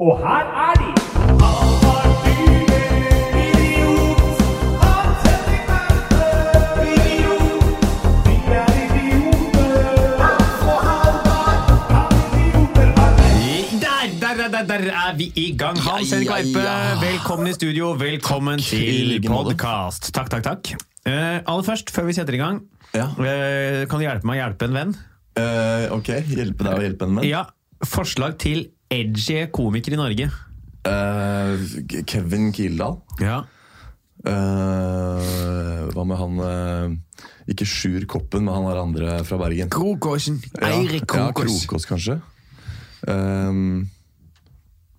Og her er de! Er. Der, der, er vi i gang. Hans Henrik Verpe, velkommen i studio. Velkommen til podkast. Takk, takk, takk. Uh, aller først, før vi setter i gang, Ja. uh, kan du hjelpe meg å hjelpe en venn? Uh, ok, hjelpe deg å hjelpe en venn. Ja, Forslag til edgy komiker i Norge. Uh, Kevin Kildahl. Ja. Uh, hva med han uh, Ikke Sjur Koppen, men han er andre fra Bergen. Krokåsen. Ja, Ja, Krokås, kanskje. Um,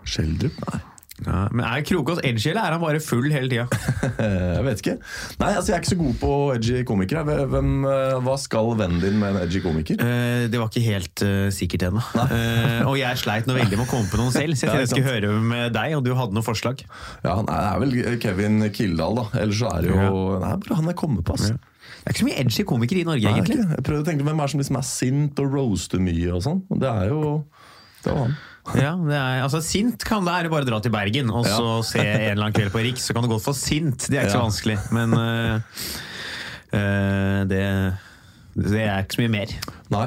Skjeldrup? Nei. Ja, men Er Krokås edgy, eller er han bare full hele tida? Jeg vet ikke. Nei, altså Jeg er ikke så god på edgy komikere. Hvem, eh, hva skal vennen din med en edgy komiker? Eh, det var ikke helt uh, sikkert ennå. Eh, og jeg sleit noe veldig med å komme på noen selv, så jeg Ja, tenkte jeg skulle høre med deg, og du hadde noen forslag. Ja, nei, Det er vel Kevin Kildahl, da. Ellers så er det jo Nei, bare han er kommet på, ass. Det er ikke så mye edgy komikere i Norge, Nei, egentlig. ikke. Jeg prøvde å tenke hvem er som liksom er sint og roaster mye og sånn. Det er jo det var han. Ja, det er, altså Sint kan det er bare å dra til Bergen og så Ja. se en eller annen kveld på Riks. Så kan du godt få sint. Det er ikke så vanskelig. Men uh, uh, det, det er ikke så mye mer. Nei.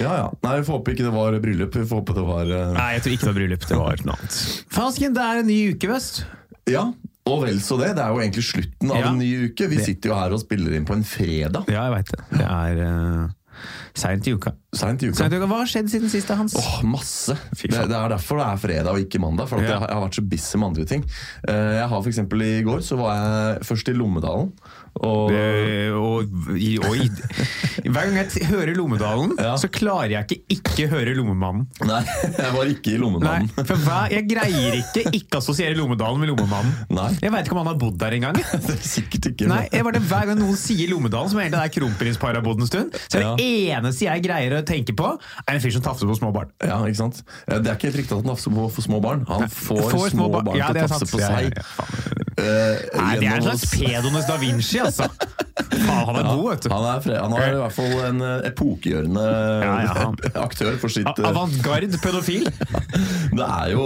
Ja ja. Nei, Vi får håpe ikke det var bryllup. Vi får håpe det var uh... Nei, jeg tror ikke det var bryllup. Det var noe annet. Fasken, det er en ny uke, Vest. Ja, og vel så det. Det er jo egentlig slutten av Ja. en ny uke. Vi sitter jo her og spiller inn på en fredag. Ja, jeg veit det. Det er uh, seint i uka. Seint i uka. Sent i uka. Hva har skjedd siden sist, Hans? Åh, masse! Det, det er derfor det er fredag og ikke mandag. For at Ja. jeg, har- jeg har vært så busy med andre ting. Eh, Jeg har for eksempel I går så var jeg først i Lommedalen. Og det, og, i- oi. Hver gang jeg t- hører Lommedalen, Ja. så klarer jeg ikke ikke høre Lommemannen. Nei, jeg var ikke i Nei, for hva, Jeg greier ikke ikke assosiere Lommedalen med Lommemannen. Nei. Jeg veit ikke om han har bodd der engang. Det er sikkert ikke. Nei, jeg bare, Hver gang noen sier Lommedalen, som egentlig er kronprinsparet har bodd en stund, så er det eneste jeg greier å tenke på, er en fyr som tafser på små barn. Ja, ikke sant? Det er ikke helt riktig at han tafser på for små barn. Han får, små, barn, Ja, til å tafse på Ja, ja, seg. ja. Eh, Nei, det er en slags pedones da Vinci, altså. Faen, han er god, vet du. Han er, han er i hvert fall en eh, epokegjørende Ja, ja, aktør for sitt eh, Avantgarde pedofil. Det er jo,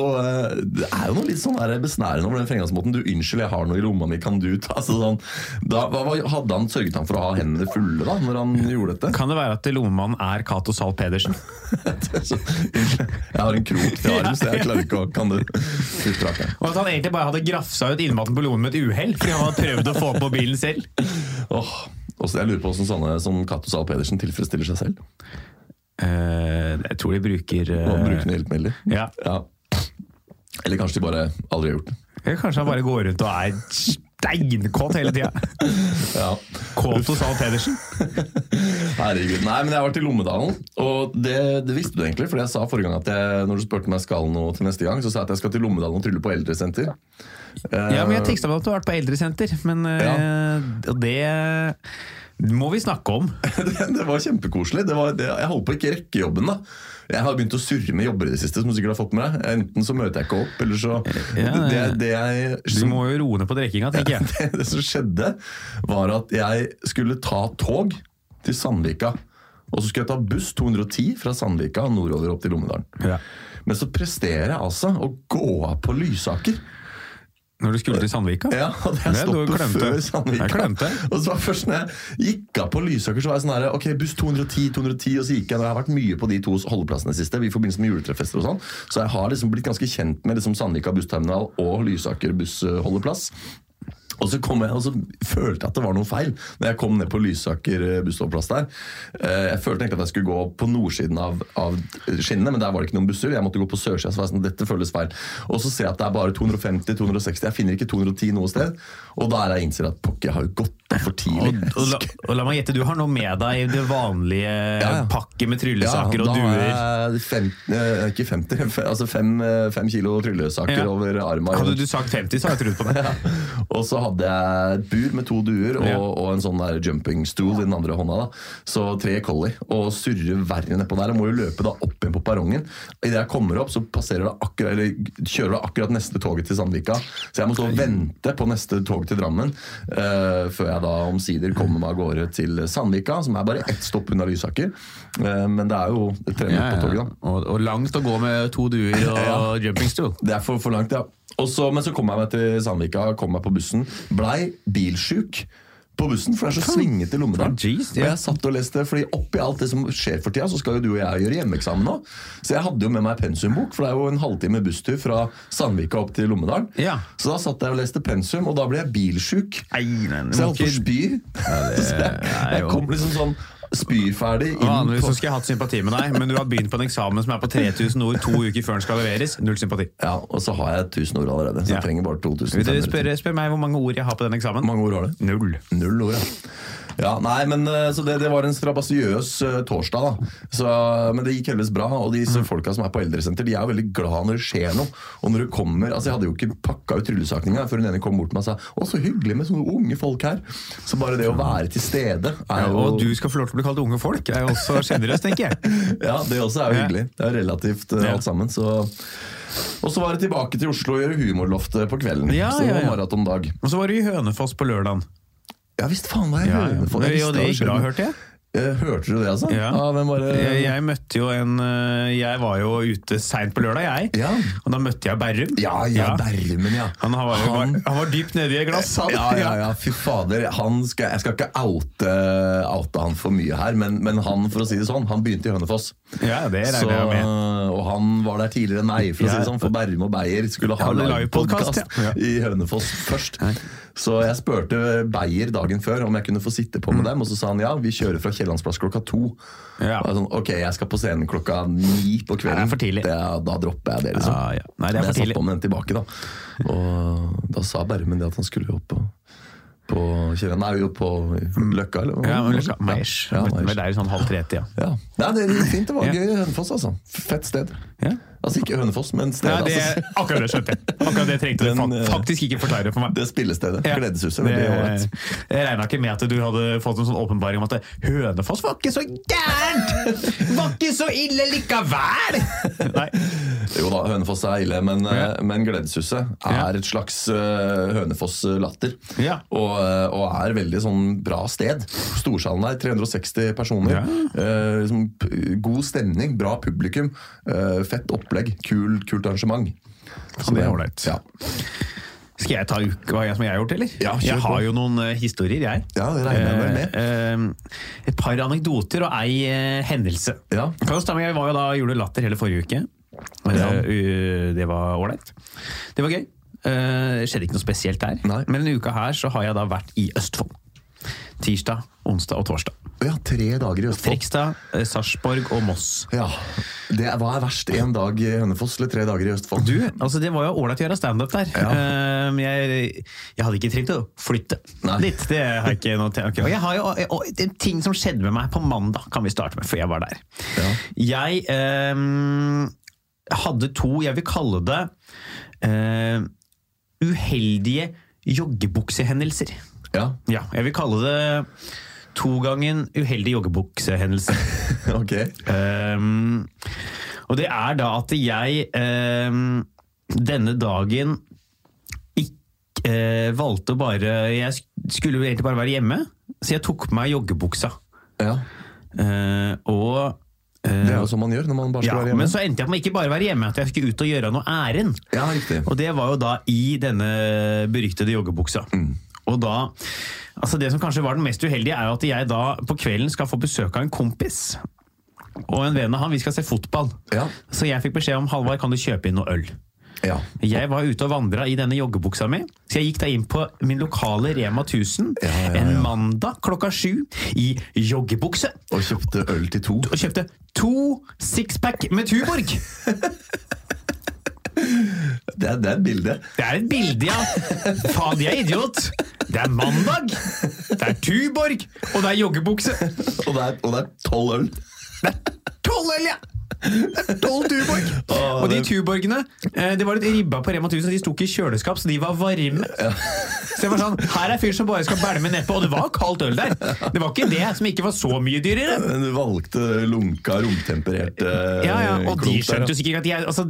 det er jo noe litt sånn besnærende over den fremgangsmåten. Du, unnskyld, jeg har noe i lomma mi, kan du ta altså, sånn, da, Hadde han sørget han for å ha hendene fulle da, når han gjorde dette? Kan det være at lommemannen er Cato Zahl Pedersen? Jeg har en krok til arm, så jeg klarer ikke å Kan du utdrake. Og at han egentlig bare hadde grafsa ut innmaten på lommen med et uhell, fordi han hadde prøvd å få på bilen selv? Også, jeg lurer på hvordan sånne som Cato Zahl Pedersen tilfredsstiller seg selv. Uh, jeg tror de bruker Og Brukende bruker hjelpemidler. Ja. Ja. Eller kanskje de bare aldri har gjort det. Eller Kanskje han bare går rundt og er steinkåt hele tida. Ja. Kåt hos Al Pedersen. Herregud. Nei, men jeg har vært i Lommedalen, og det, det visste du egentlig. For jeg sa forrige gang at jeg, når du spurte om jeg skal noe til neste gang, så sa jeg at jeg skal til Lommedalen og trylle på eldresenter. Eh, Ja, men Jeg teksta meg at du har vært på eldresenter, men det... og det må vi snakke om. det, det var kjempekoselig. Det var, det, jeg holdt på å ikke rekke jobben, da. Jeg har begynt å surre med jobber i det siste, som du sikkert har fått med deg. Enten så møter jeg ikke opp, eller så Ja, det, ja. det, jeg, Du må jo roe ned på drikkinga, tenker jeg. det, det som skjedde, var at jeg skulle ta tog til Sandvika. Og så skulle jeg ta buss 210 fra Sandvika nordover opp til Lommedalen. Ja. Men så presterer jeg altså å gå av på Lysaker. Når du skulle til Sandvika? Ja, Det er stoppet glemte. før Sandvika. Jeg glemte. Og så var først når jeg gikk av på Lysaker, så var jeg sånn her Ok, buss 210, 210, og så gikk jeg. Jeg har vært mye på de to holdeplassene siste i forbindelse med juletrefester og sånn. Så jeg har liksom blitt ganske kjent med liksom Sandvika bussterminal og Lysaker bussholdeplass. Og så, kom jeg, og så følte jeg at det var noe feil når jeg kom ned på Lysaker eh, der. Eh, Jeg følte egentlig at jeg skulle gå på nordsiden av, av skinnene, men der var det ikke noen busser. Jeg måtte gå på sørsida, så var jeg sånn, dette føles feil. Og så ser jeg at det er bare 250-260. Jeg finner ikke 210 noe sted. Og da er jeg innser at pokker, jeg har jo gått av for tidlig. Og, og, la, og la meg gjette, du har noe med deg i det vanlige ja. pakket med tryllesaker og da duer. har jeg fem, eh, ikke 50, altså fem, eh, fem kilo tryllesaker Ja. over armen. Hadde du sagt 50, så hadde jeg trodd på det. Og så hadde jeg et bur med to duer og, Ja. og en sånn der jumping stool i den andre hånda. da. Så tre collie. Og surrer verre nedpå der. Jeg må jo løpe da opp igjen på perrongen. Idet jeg kommer opp, så passerer det akkurat, eller kjører det akkurat neste toget til Sandvika. Så jeg må stå og vente på neste tog til Drammen uh, før jeg jeg da omsider kommer meg av gårde til Sandvika, som er bare ett stopp unna Lysaker. Eh, Men det er jo tre ja, på toget, da. Og, og langt å gå med to duer og jumping stool. Det er for, for langt, ja. Også, men så kom jeg meg til Sandvika, kom meg på bussen. Blei bilsjuk på bussen, for det er så svingete. Jeez, Og jeg satt og leste, fordi oppi alt det som skjer for tida, så skal jo du og jeg gjøre hjemmeeksamen nå. Så jeg hadde jo med meg pensumbok, for det er jo en halvtime busstur fra Sandvika opp til Lommedalen. Ja. Så da satt jeg og leste pensum, og da ble jeg bilsjuk. Nei, nei, Så jeg holdt på å spy. jeg, er jeg kom liksom sånn spyferdig inn Vanligvis på så skulle jeg hatt sympati med deg, men du har begynt på en eksamen som er på 3000 ord to uker før den skal leveres. Null sympati. Ja, og så har jeg 1000 ord allerede, så Ja. jeg trenger bare Vil du 2500. spørre, spør meg hvor mange ord jeg har på den eksamen? Mange ord har du? Null. Null ord, ja. Ja, nei, men eh, Så det, det var en strabasiøs uh, torsdag, da. Så, men det gikk heldigvis bra. Og disse folka som er på eldresenter, de er jo veldig glad når det skjer noe. Og når det kommer Altså, jeg hadde jo ikke pakka ut tryllesakninga før hun ene kom bort til meg og sa 'Å, så hyggelig med sånne unge folk her'. Så bare det å være til stede er Ja, og du skal få lov til å bli kalt unge folk. Det er jo også sjenerøst, tenker jeg. Ja, det også er jo hyggelig. Det er relativt uh, alt sammen. Så og så var det tilbake til Oslo og gjøre Humorloftet på kvelden. Ja, så det ja, var ja. maratondag. Og så var du i Hønefoss på lørdagen. Ja visst faen var jeg Ja, ja. Hønefoss. Jeg Jo, det gikk bra, hørte jeg. Eh, Hørte du det, altså? Ja. var det? Jeg, jeg møtte jo en øh, Jeg var jo ute seint på lørdag, jeg. Ja. Og da møtte jeg Berrum. Ja, ja, Berrumen, ja. Han, var, jo- Han- var, han var dypt nedi et glass, han. Ja, ja, ja, fy fader. Han skal, jeg skal ikke oute, oute han for mye her, men, men han for å si det sånn, han begynte i Hønefoss. Ja, det Så, det jeg med. og han var der tidligere enn meg, for å si det sånn, for Berrum og Beyer skulle ha Ja, livepodkast ja. i Hønefoss først. Så jeg spurte Beyer dagen før om jeg kunne få sitte på med dem, og så sa han ja, vi kjører fra Kiellandsplass klokka to. Mm. Ja. Og jeg sånn, ok, jeg skal på scenen klokka ni på kvelden. Det er for tidlig. Det, da dropper jeg det, liksom. Ja, ja. Nei, det er Men for jeg satt tidlig. på med den tilbake, da. Og da sa Bermen det at han skulle opp på på Kielland. Nei, jo på Løkka, eller? Ja, men Løkka, Meish Ja, det er jo sånn halv tre-tida. Ja. Nei, det er fint. Det var gøy Hønefoss, altså. Fett sted. Ja. Altså ikke Hønefoss, men stedet. Nei, det, altså. akkurat det skjønte jeg. Akkurat det trengte du Den, eh, faktisk ikke forklare for meg. Det spillestedet. Ja. Gledeshuset. Det. Det- Jeg regna ikke med at du hadde fått en sånn åpenbaring om at Hønefoss var ikke så gærent! Var ikke så ille likevel! Nei. Jo da, Hønefoss er ille, men, Ja. eh, men Gledeshuset er et slags uh, Hønefoss-latter. Ja. Og, eh, og er veldig sånn bra sted. Storsalen der, 360 personer. Ja. Eh, liksom, god stemning, bra publikum. eh, fett opplegg, kul, kult arrangement. Så det er ålreit. Ja. Skal jeg ta hva jeg, som jeg har gjort, eller? Ja, jeg har jo noen eh, historier, jeg. Ja, det regner jeg med. Uh, uh, et par anekdoter og ei uh, hendelse. Ja. Stemme, jeg var jo da gjorde latter hele forrige uke. Ja. Det var ålreit. Det var gøy. Uh, skjedde ikke noe spesielt der. Nei. Men denne uka her så har jeg da vært i Østfold. Tirsdag, onsdag og torsdag. ja, tre dager i Østfold. Frekstad, eh, Sarpsborg og Moss. Ja. Det, er- hva er verst? Én dag i Hønefoss eller tre dager i Østfold? Du, altså Det var jo ålreit å gjøre standup der. Ja. Eh, jeg, jeg hadde ikke trengt å flytte Nei. dit. Det har jeg ikke noe til. Okay. Og jeg har jo og det en ting som skjedde med meg på mandag, kan vi starte med, for jeg var der. Ja. Jeg um, hadde to, jeg vil kalle det uh, uheldige joggebuksehendelser. Ja, Ja, jeg vil kalle det to gangen uheldig joggebuksehendelse. ok. Um, og det er da at jeg um, denne dagen ikke uh, valgte å bare Jeg skulle egentlig bare være hjemme, så jeg tok på meg joggebuksa. Ja. Uh, og eh, Det er jo sånn man gjør når man bare skal ja, være hjemme. Men så endte jeg på med ikke bare være hjemme, at jeg skulle ut og gjøre noe ærend. Ja, riktig. Og det var jo da i denne beryktede joggebuksa. Mm. Og da, altså Det som kanskje var den mest uheldige, er jo at jeg da på kvelden skal få besøk av en kompis. Og en venn av han, vi skal se fotball. Ja. Så jeg fikk beskjed om Halvard, kan du kjøpe inn noe øl. Ja. Jeg var ute og vandra i denne joggebuksa mi, så jeg gikk da inn på min lokale Rema 1000 Ja, ja, en mandag klokka sju i joggebukse. Og kjøpte øl til to. Og kjøpte to sixpack med Tuborg! Det er, det er et bilde. Det er et bilde, ja. Faen, jeg er idiot. Det er mandag, det er Tuborg, og det er joggebukse. Og det er, tolv det er tolv øl. Tolv ja! Tolv Tuborg! Og de Tuborgene, eh, det var litt ribba på Rema 1000, de sto ikke i kjøleskap, så de var varme. Så jeg var sånn, her er fyr som bare skal bælme nedpå, og det var kaldt øl der. Det var ikke det som ikke var så mye dyrere. Men du valgte lunka, romtempererte eh, Ja, ja, og de skjønte jo sikkert at jeg altså,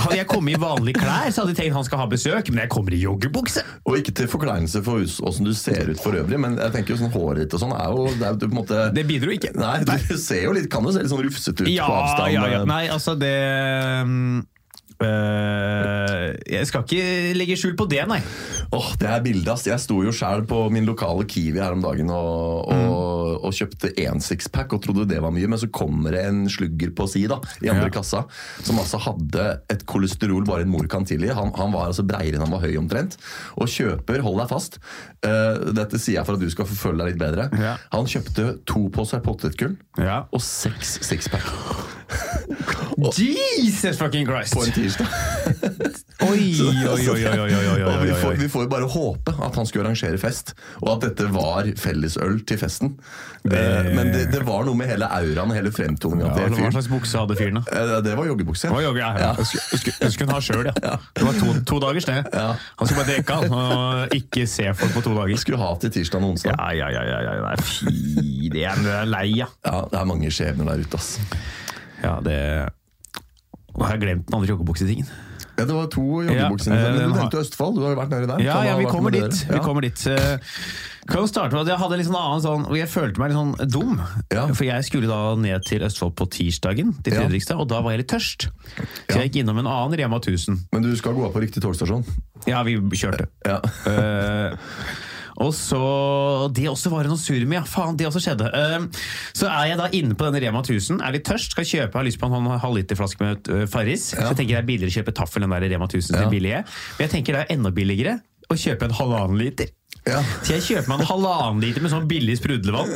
Hadde jeg kommet i vanlige klær, så hadde de tenkt han skal ha besøk, men jeg kommer i joggebukse. Og ikke til forkleinelse for åssen du ser ut for øvrig, men jeg tenker jo sånn håret ditt og sånn er jo, det er jo på en måte Det bidro ikke. Nei, du ser jo litt, kan jo se litt sånn rufsete ut Ja, på avstand. Ja, ja. eh. Nei, altså det mm, øh, Jeg skal ikke legge skjul på det, nei. Åh, det er bildet, ass. Jeg sto jo sjæl på min lokale Kiwi her om dagen og, og, og kjøpte én sixpack og trodde det var mye, men så kommer det en slugger på si da, i andre Ja. kassa, som altså hadde et kolesterol bare en mor kan tilgi. Han, han var altså breiere enn han var høy omtrent. Og kjøper, hold deg fast, uh, dette sier jeg for at du skal forfølge deg litt bedre, Ja. han kjøpte to poser potetgull Ja. og seks sixpack Jesus fucking Christ! på en tirsdag. Oi, oi, oi, oi, oi, oi, vi får, vi får jo bare håpe at han skulle arrangere fest, og at dette var fellesøl til festen. Det... Men det, det var noe med hele auraen og hele fremtoninga Ja, Hva slags bukse hadde fyren? da? Eh, Det var joggebukse. Det var jogge, ja. ja. Hun ha sjøl, ja. Det var to, to dagers, det. Ja. Han skulle bare dekke han, og ikke se folk på to dager. Skulle ha til tirsdag og onsdag. Ja, ja, ja, ja, ja. Fy, det det er lei, ja. Ja, det er mange skjebner der ute, ass. Ja, det har jeg glemt den andre joggebuksetingen. Ja, det var to joggebukser. Ja, eh, men du har- nevnte Østfold, du har jo vært nede der. Ja, ja, vi kommer dit. dere. Vi kommer dit. Eh, Kan jo starte med at jeg hadde litt sånn annen sånn og Jeg følte meg litt sånn dum. Ja. For jeg skulle da ned til Østfold på tirsdagen, til. Fredrikstad, og da var jeg litt tørst. Så Ja. jeg gikk innom en annen Rema 1000. Men du skal gå av på riktig togstasjon. Ja, vi kjørte. Ja. Og så Det også var noe surr med, ja. Faen, det også skjedde. Uh, så er jeg da inne på denne Rema 1000, er litt tørst, skal kjøpe, har lyst på en sånn halvliterflaske med uh, Farris. Så jeg tenker det er billigere å kjøpe taffel enn der Rema 1000 Ja. til billige. Men jeg tenker det er enda billigere å kjøpe en halvannen liter. Ja. Så jeg kjøper meg en halvannen liter med sånn billig sprudlevann.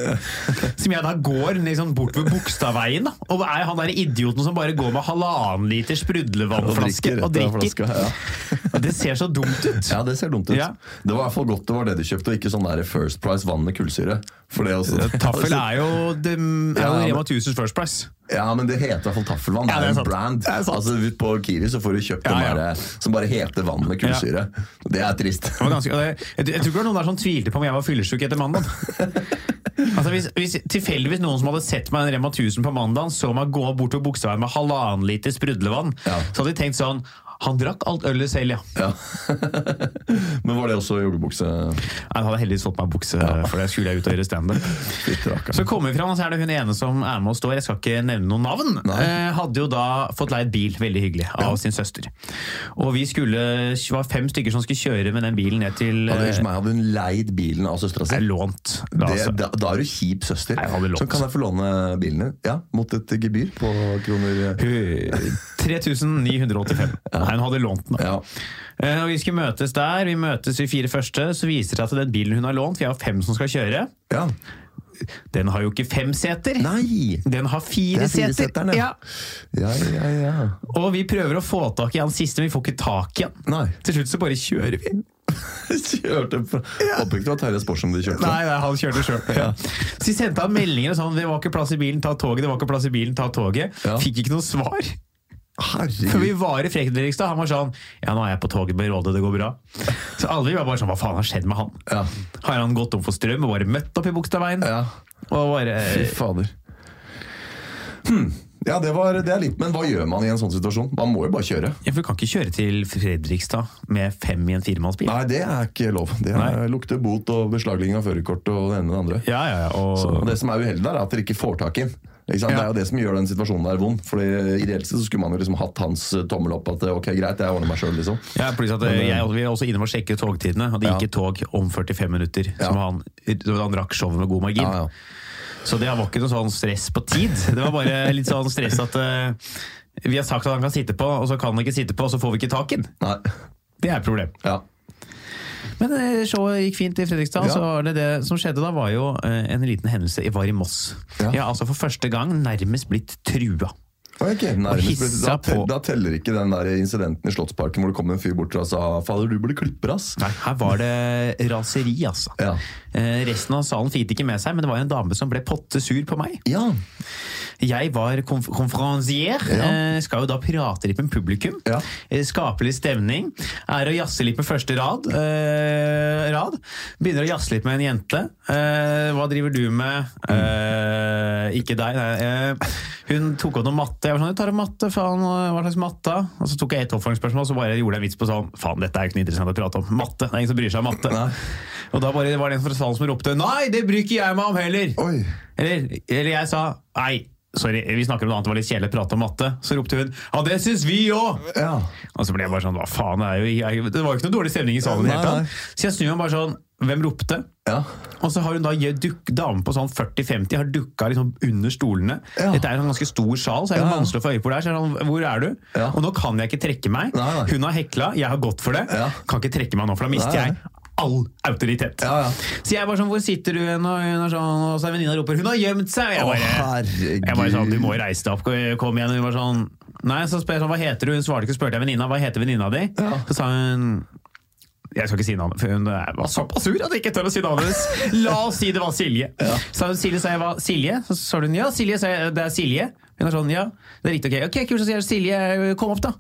Som jeg da går liksom bort ved Bogstadveien. da. Og er han der idioten som bare går med halvannen liter sprudlevannflaske rett og drikker. Flaske, ja. Det ser så dumt ut. ja, det ser dumt ut. Ja. Det var i hvert fall godt det var det du kjøpte, og ikke sånn der First Price vann med kullsyre. Taffel er jo, det, er jo Rema 1000's First Price. Ja, men det heter i hvert fall taffelvann. Ja, det er en brand. Det. Altså, På Kiwi så får du kjøpt Ja, den ja. der som bare heter vann med kullsyre. Det er trist. Det var ganske, det, jeg, jeg tror ikke noen der som tvilte på om jeg var fyllesyk etter mandag. Altså hvis, hvis tilfeldigvis noen som hadde sett meg i en Rema 1000 på mandag, så meg gå bort til Bogstadveien med halvannen liter sprudlevann, så hadde de tenkt sånn Han drakk alt ølet selv, ja. Ja. Men var det også joggebukse? Jeg hadde heldigvis fått meg bukse, for det skulle jeg ut og gjøre standup. Så kommer vi fram, og så er det hun ene som er med og står. Jeg skal ikke nevne noen navn. Eh, hadde jo da fått leid bil, veldig hyggelig, av sin søster. Og vi skulle, var fem stykker som skulle kjøre med den bilen ned til Hadde, eh, meg, hadde hun leid bilen av søstera si? lånt. Det, Altså. da, da er du kjip søster. Jeg hadde lånt. Så kan jeg få låne bilen din? Ja, mot et gebyr på kroner 3985. Nei, hun hadde lånt den. Ja. Uh, Og vi skulle møtes der. Vi møtes i fire første. Så viser det seg at den bilen hun har lånt, vi har fem som skal kjøre, ja. den har jo ikke fem seter. Nei! Den har fire, er seter. ja. Ja. Ja. Og vi prøver å få tak i han siste, men vi får ikke tak i han. Nei. Til slutt så bare kjører vi. Kjørte på Håper ikke det var Terje Sporsom de kjørte. Nei, nei, han kjørte sjøl. Så vi sendte han meldinger og sånn. Det var ikke plass i bilen, ta toget. Det var ikke plass i bilen, ta toget. Fikk ikke noe svar. Herregud. For vi var i Fredrikstad, han var sånn Ja, nå er jeg på toget med Råde, det går bra. Så alle vi var bare sånn Hva faen har skjedd med han? Ja. Har han gått om for strøm og bare møtt opp i Bogstadveien? ja. Og bare Fy fader. Hm. Ja, det, var, det er litt, men hva gjør man i en sånn situasjon? Man må jo bare kjøre. ja, for Du kan ikke kjøre til Fredrikstad med fem i en firemannsbil. Nei, det er ikke lov. Det er, lukter bot og beslaglegging av førerkort og det ene og det andre. Ja, ja, ja. Så Og, det som er uheldig der, er at dere ikke får tak i den. Det er jo det som gjør den situasjonen der vond. For Ideelt sett så skulle man jo liksom hatt hans eh, tommel opp at ok, greit, jeg ordner meg sjøl, liksom. ja, pluss at Men, eh, Jeg vi er også innom og sjekke togtidene, og det gikk et tog om 45 minutter. Som han, han rakk showet med god margin. Ja, ja. Så det var ikke noe sånn stress på tid. Det var bare litt sånn stress at uh, vi har sagt at han kan sitte på, og så kan han ikke sitte på, og så får vi ikke tak i den. Det er et problem. Ja. Men eh, showet gikk fint i Fredrikstad. Ja. så det, det som skjedde da, var jo eh, en liten hendelse. Jeg var i Moss. Ja. Har altså for første gang nærmest blitt trua. Okay, nærmest, da, da teller ikke den der incidenten i Slottsparken hvor det kom en fyr bort og sa 'fader, du burde klippe ass'. Nei, her var det raseri, altså. Ja. Eh, resten av salen fikk det ikke med seg, men det var en dame som ble potte sur på meg. Ja. Jeg var konf konferansier, Ja. eh, skal jo da prate litt med publikum. Ja. Eh, Skape litt stemning. Er å jazze litt med første rad. Eh, rad. Begynner å jazze litt med en jente. Eh, hva driver du med? Eh, ikke deg, nei. Eh, hun tok opp noe matte. Jeg var sånn, jeg tar opp matte, faen, hva slags matte? Og så tok jeg et oppfølgingsspørsmål, så bare gjorde jeg en vits på sånn, faen, dette er jo ikke noe interessant å prate om. Matte, det er ingen som bryr seg om matte. Nei. Og da bare var det en fra salen som ropte, nei, det bryr ikke jeg meg om heller. Eller, eller jeg sa Nei, sorry, vi snakker om noe annet, det var litt kjedelig å prate om matte. Så ropte hun Ja, det syns vi òg! Ja. Og så ble jeg bare sånn Hva faen? Det, jo, jeg, det var jo ikke noe dårlig stemning i salen. i det hele tatt. Så jeg snur meg bare sånn Hvem ropte? Ja. Og så har hun da dame på sånn 40-50 har dukka liksom under stolene. Ja. Dette er en ganske stor sal, så er det Ja, vanskelig å få øye på der. Så er sånn, Hvor er du? Ja. Og nå kan jeg ikke trekke meg. Nei, nei. Hun har hekla, jeg har gått for det. Ja. Kan ikke trekke meg nå, for da mister jeg all autoritet. Ja, ja. Så jeg var sånn, hvor sitter du hen? Og hun er sånn, og så venninna roper 'hun har gjemt seg'. Og jeg bare, jeg bare sånn, du må reise deg opp, kom igjen. Og Hun var sånn, nei, så spør jeg sånn, hva heter du? Hun svarte ikke, spurte jeg venninna, hva heter venninna di? Ja. Så sa hun, jeg skal ikke si navnet, for hun var såpass sur at jeg ikke tør å si navnet hennes. La oss si det var Silje. Så hun Silje sa jeg var Silje, så sa hun ja, Silje, jeg, det er Silje. Hun er sånn, ja, det er riktig, ok. Ok, kult, så sier jeg Silje, kom opp da.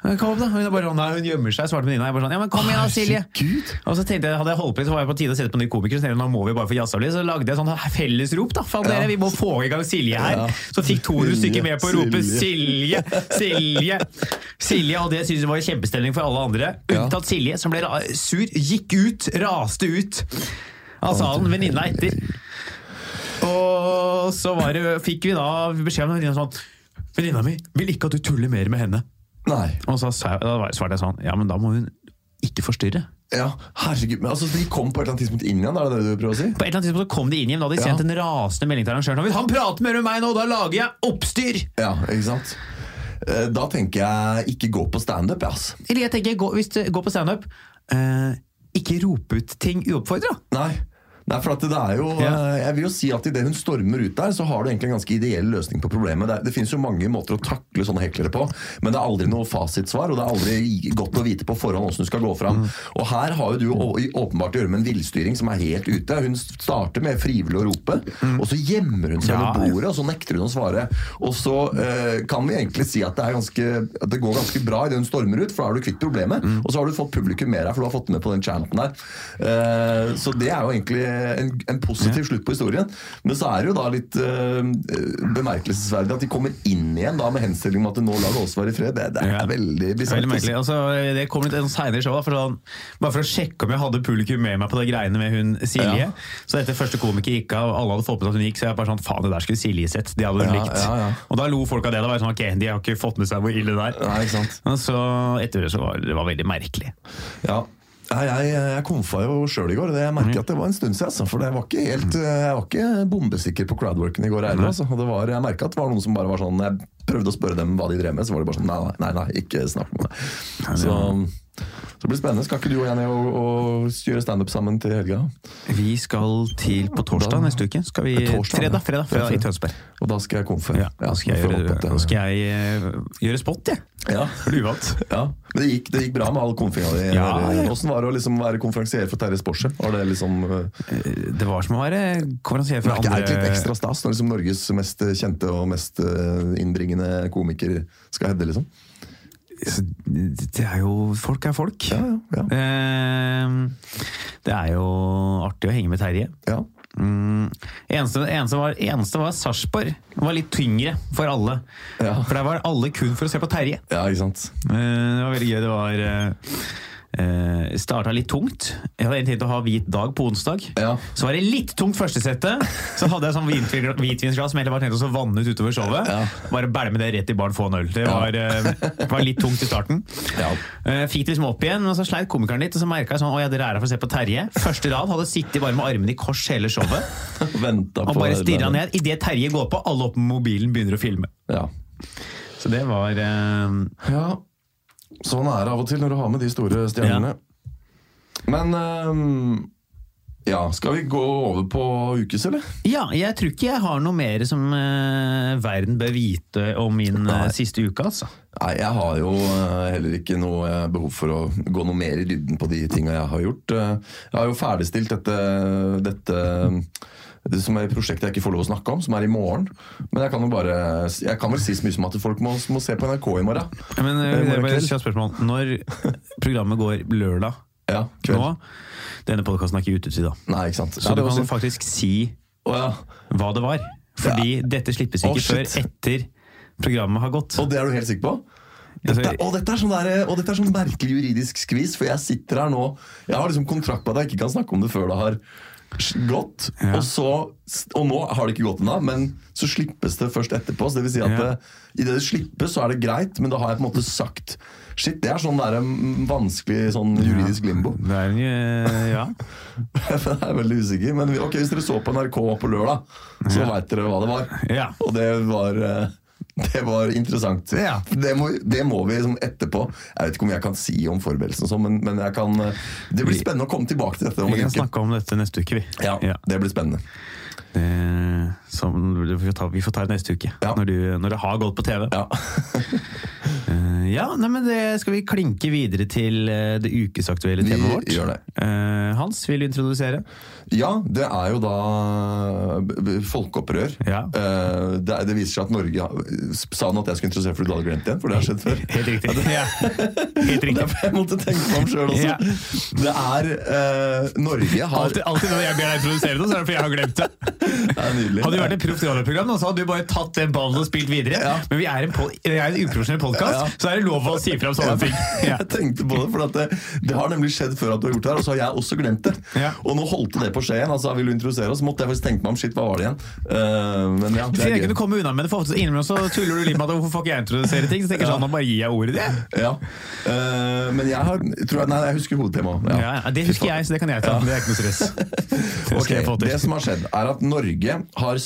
Kom da. Hun bare sånn, nei, hun gjemmer seg, svarte venninna. Jeg bare sånn, ja, men kom igjen da, Silje. Og så tenkte jeg, hadde jeg holdt på så var jeg på tide å sette på ny komiker, så nå må vi bare få jazza litt. Så lagde jeg sånn fellesrop, da. Faen dere, vi må få i gang Silje her. Ja. Så fikk 200 stykker med på å rope Silje. Silje, Silje. Og det synes jeg var kjempestemning for alle andre. Unntatt Silje, som ble sur, gikk ut, raste ut av salen, venninna etter. Og så var det, fikk vi da beskjed om venninna sånn, venninna mi vil ikke at du tuller mer med henne. Nei. Og så svarte jeg sånn, ja, men da må hun ikke forstyrre. Ja, herregud. Men altså, de kom på et eller annet tidspunkt inn igjen, er det det du prøver å si? På et eller annet tidspunkt så kom de inn igjen, da hadde de Ja. en rasende melding til arrangøren. han prater mer med meg nå, da lager jeg oppstyr! Ja, ikke sant? Eh, Da tenker jeg ikke gå på standup, ass. Eller jeg tenker, gå, hvis du går på standup, eh, ikke rope ut ting uoppfordra. Nei. Nei, for at det er jo, eh, jeg vil jo si at Idet hun stormer ut der, så har du egentlig en ganske ideell løsning på problemet. Det, det finnes jo mange måter å takle sånne heklere på, men det er aldri noe fasitsvar. Og det er aldri godt å vite på forhånd hvordan du skal gå fram. Mm. Og her har jo du å- åpenbart å gjøre med en villstyring som er helt ute. Hun starter med frivillig å rope, og så gjemmer hun seg Mm. Ja, ved bordet, og så nekter hun å svare. Og så eh, kan vi egentlig si at det, er ganske, at det går ganske bra idet hun stormer ut, for da har du kvitt problemet. Mm. Og så har du fått publikum med deg, for du har fått med på den chanten der. Eh, så det er jo egentlig en, en positiv slutt på historien. Men så er det jo da litt uh, bemerkelsesverdig at de kommer inn igjen da med henstilling om at nå lar oss være i fred. Det, det er Ja. veldig Det bisart. Veldig. Altså, det kom litt seinere senere showet. for sånn, bare for å sjekke om jeg hadde publikum med meg på de greiene med hun Silje. Ja. Så etter første komiker gikk av, alle hadde fått med seg at hun gikk, så jeg bare sånn, faen, det der skulle Silje sett. De hadde hun Ja, likt. ja, ja. Og da lo folk av det. Da var jeg sånn, ok, de har ikke fått med seg hvor ille det er. Og så etter det så var det var veldig merkelig. Ja. Nei, jeg, jeg komfa jo sjøl i går. og det- Jeg merker at det var en stund siden. Altså, for det var ikke helt, jeg var ikke bombesikker på crowdworken i går heller. Altså. Det var, jeg merka at det var noen som bare var sånn Jeg prøvde å spørre dem hva de drev med, så var det bare sånn Nei, nei, nei, ikke snakk om det. Så, så det blir spennende. Skal ikke du og Jenny og, og gjøre standup sammen til helga? Vi skal til på torsdag Da- neste uke. Skal vi, Torsdag, fredag, fredag, fredag i Tønsberg. Og da skal jeg komfe. Ja, da skal jeg gjøre, da skal jeg eh, gjøre spot, jeg. Ja. For ja. Men det gikk, det gikk bra med all konfinga di. Ja. Åssen var det å liksom være konferansier for Terje Sporse? Var det liksom uh, Det var som å være konferansier for andre Det er ikke litt ekstra stas når liksom Norges mest kjente og mest eh, innbringende komiker skal hedde, liksom? Det er jo Folk er folk. Ja, ja, ja. Eh, Det er jo artig å henge med Terje. ja. Mm, eneste, eneste var, eneste var Sarpsborg. Det var litt tyngre for alle. Ja. For der var alle kun for å se på Terje. Ja, ikke sant? Eh, Det var veldig gøy. Det var uh, Starta litt tungt. Jeg hadde egentlig tenkt å ha hvit dag på onsdag. Ja. Så var det litt tungt første settet. Så hadde jeg sånn hvitvin- hvitvinsglass som egentlig var tenkt å vanne ut utover showet. Ja. Bare bælme det rett i baren, få en øl. Det var, uh, var litt tungt i starten. Ja. Uh, Fikk det liksom opp igjen, og så sleit komikeren litt. Og så merka jeg sånn, å ja, dere er her for å se på Terje. Første rad hadde sittet bare med armene i kors hele showet. Og bare stirra ned. Idet Terje går på, alle opp med mobilen begynner å filme. Ja. Så det var eh, ja. Sånn er det av og til når du har med de store stjernene. Men um, Ja, Skal vi gå over på ukes, eller? Ja, jeg tror ikke jeg har noe mer som uh, verden bør vite om min Nei. siste uke, altså. Nei, jeg har jo uh, heller ikke noe eh, behov for å gå noe mer i dybden på de tinga jeg har gjort. Jeg har jo ferdigstilt dette, dette det som er et prosjekt jeg ikke får lov å snakke om, som er i morgen. Men jeg kan jo bare Jeg kan vel si så mye som at folk må, må se på NRK i morgen. Ja, Men eh, Det er bare kjapt spørsmål. Når programmet går lørdag Ja, kveld. nå Denne podkasten er ikke ute til da. Nei, ikke sant. Så Ja, du kan synd. faktisk si oh, ja. hva det var. Fordi dette slippes ikke ikke før etter programmet har gått. Og det er du helt sikker på? Dette, og, dette er sånn der, og dette er sånn merkelig juridisk skvis, for jeg sitter her nå Jeg har liksom kontrakt på at jeg ikke kan snakke om det før det har gått. Ja. Og, så, og nå har det ikke gått ennå, men så slippes det først etterpå. Så det vil si at Ja. det, i det det slippes, så er det greit, men da har jeg på en måte sagt Shit, det er sånn der, mm, vanskelig sånn juridisk limbo. Det er en, eh, ja. jeg er veldig usikker. Men ok, hvis dere så på NRK på lørdag, så Ja. veit dere hva det var. Ja. Og det var eh, det var interessant. Ja. Det, må, det må vi liksom etterpå Jeg vet ikke om jeg kan si om forberedelsen, og sånn, men, men jeg kan, eh, det blir spennende å komme tilbake til dette. om Vi kan snakke om dette neste uke, vi. Ja, det blir spennende. Det, som, vi, får ta, vi får ta det neste uke, Ja. når, du, når det har gått på TV. Ja. Eh, ja, nei, men det skal vi klinke videre til eh, det ukesaktuelle temaet vårt. gjør det. Eh, Hans, vil du introdusere? ja, det er jo da folkeopprør. Ja. Eh, det, det viser seg at Norge Sa han at jeg skulle introdusere for du hadde glemt det igjen? For det har skjedd før. Helt riktig. Ja. Helt riktig. Derfor jeg måtte tenke meg om sjøl også. Det er eh, Norge har Altid, alltid når jeg ber deg introdusere noe, så er det fordi jeg har glemt det. Det er nydelig. Hadde du vært et proft radioprogram, så hadde du bare tatt den ballen og spilt videre. Ja. Men vi er en, er en uprofesjonell podkast, Ja. så er det lov å si fra om sånne ting. Ja. Jeg tenkte på det, for at det, det har nemlig skjedd før at du har gjort det her, og så har jeg også glemt det. Og nå holdt det på skje igjen. Altså, vil du introdusere oss? Måtte jeg faktisk tenke meg om shit, hva var det igjen? Uh, men ja, det er kunne gøy. komme unna med det, for ofte innimellom så tuller du litt med at hvorfor får ikke jeg introdusere ting? Så tenker jeg sånn, nå bare gir jeg ordet det. Ja. Uh, men jeg har tror jeg, Nei, jeg husker hovedtemaet. Ja, ja, det husker jeg, så det kan jeg ta. Det er ikke noe stress. Det Ok, skal jeg få til. Det som har skjedd, er at Norge har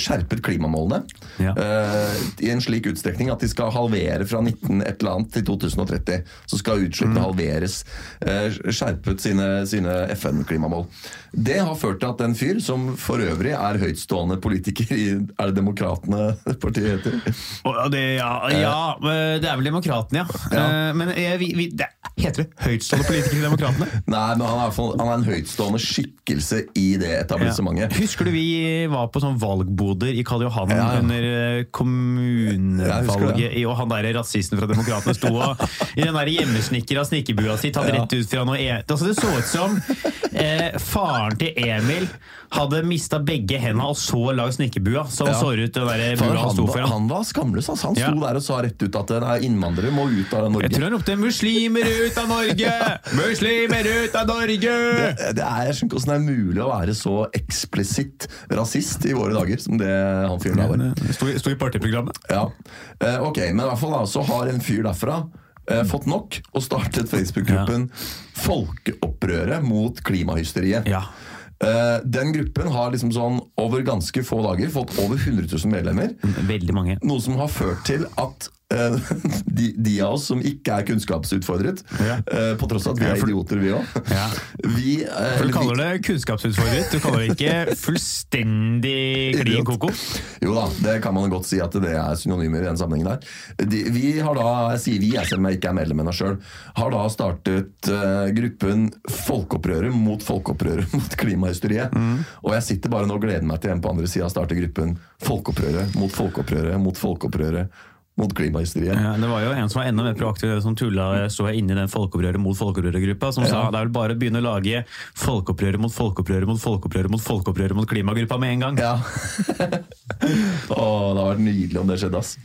skjerpet klimamålene Ja. uh, i en slik utstrekning at de skal halvere fra 19 et eller annet til 2030. Så skal utslippene Mm. halveres. Uh, skjerpet sine, sine FN-klimamål. Det har ført til at en fyr som for øvrig er høytstående politiker i Er det Demokratene partiet heter? Det, ja, ja, eh, det er vel Demokratene, ja. Ja. Men vi, vi, det, heter det høytstående politiker i Demokratene? Nei, men han er, han er en høytstående skikkelse i det etablissementet. Husker du vi var på sånn valgboder i Karl Johan Ja, under eh, kommunevalget, og han der rasisten fra Demokratene sto og, i den der hjemmesnekra snekkerbua si, tatt rett ut fra noe e altså, Det så ut som eh, faren til Emil hadde mista begge hendene og så lag snekkerbua. som Ja. så ut den der bua han han, sto foran. han var skamløs. Altså. Han sto der og sa rett ut at innvandrere må ut av Norge. Jeg tror han ropte 'muslimer ut av Norge'! Muslimer ut av Norge! Det, det er, jeg skjønner ikke hvordan det er mulig å være så eksplisitt rasist i våre dager som det han fyren der var. Sto, i- partiprogrammet. Ja. Eh, ok, Men i hvert fall da, så har en fyr derfra eh, fått nok og startet Facebook-gruppen Folkeopprøret mot klimahysteriet. Ja. Uh, den gruppen har liksom sånn over ganske få dager fått over 100 000 medlemmer. Veldig mange. Noe som har ført til at de, de av oss som ikke er kunnskapsutfordret, Ja. eh, på tross av at vi er idioter, vi òg Ja. Eh, du kaller det kunnskapsutfordret, du kaller det ikke fullstendig klin koko. Jo da, det kan man godt si at det er synonymer i den sammenhengen der. De, vi har da, jeg sier vi, jeg selv om jeg ikke er medlem ennå sjøl, har da startet uh, gruppen Folkeopprøret mot folkeopprøret mot klimahysteriet. Mm. Og jeg sitter bare nå og gleder meg til en på andre sida starter gruppen Folkeopprøret mot folkeopprøret mot folkeopprøret mot klimahysteriet. Ja, det var jo en som var enda mer proaktiv som tulla så jeg i den folkeopprøret mot folkeopprøret-gruppa, som sa Ja. det er vel bare å begynne å lage folkeopprøret mot folkeopprøret mot folkeopprøret mot folkeopprøret mot klimagruppa med en gang. Ja. Åh, det har vært nydelig om det skjedde, ass.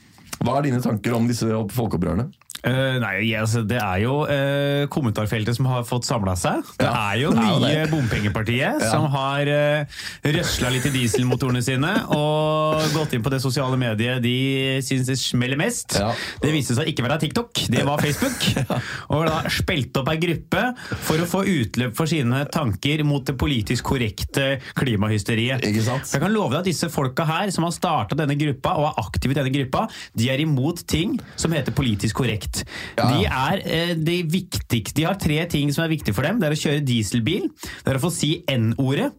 Hva er dine tanker om disse folkeopprørene? Eh, nei, yes, Det er jo uh, kommentarfeltet som har fått samla seg. Det Ja, er jo det er jo nye det. bompengepartiet Ja. som har uh, røsla litt i dieselmotorene sine og gått inn på det sosiale mediet de syns det smeller mest. Ja. Det viste seg ikke være TikTok, det var Facebook. Og da spilte opp ei gruppe for å få utløp for sine tanker mot det politisk korrekte klimahysteriet. Ikke sant? Jeg kan love deg at disse folka her som har starta denne gruppa og er aktive i denne gruppa, de er imot ting som heter politisk korrekt. Ja. De er, eh, det viktigste De har tre ting som er viktig for dem. Det er å kjøre dieselbil, det er å få si N-ordet,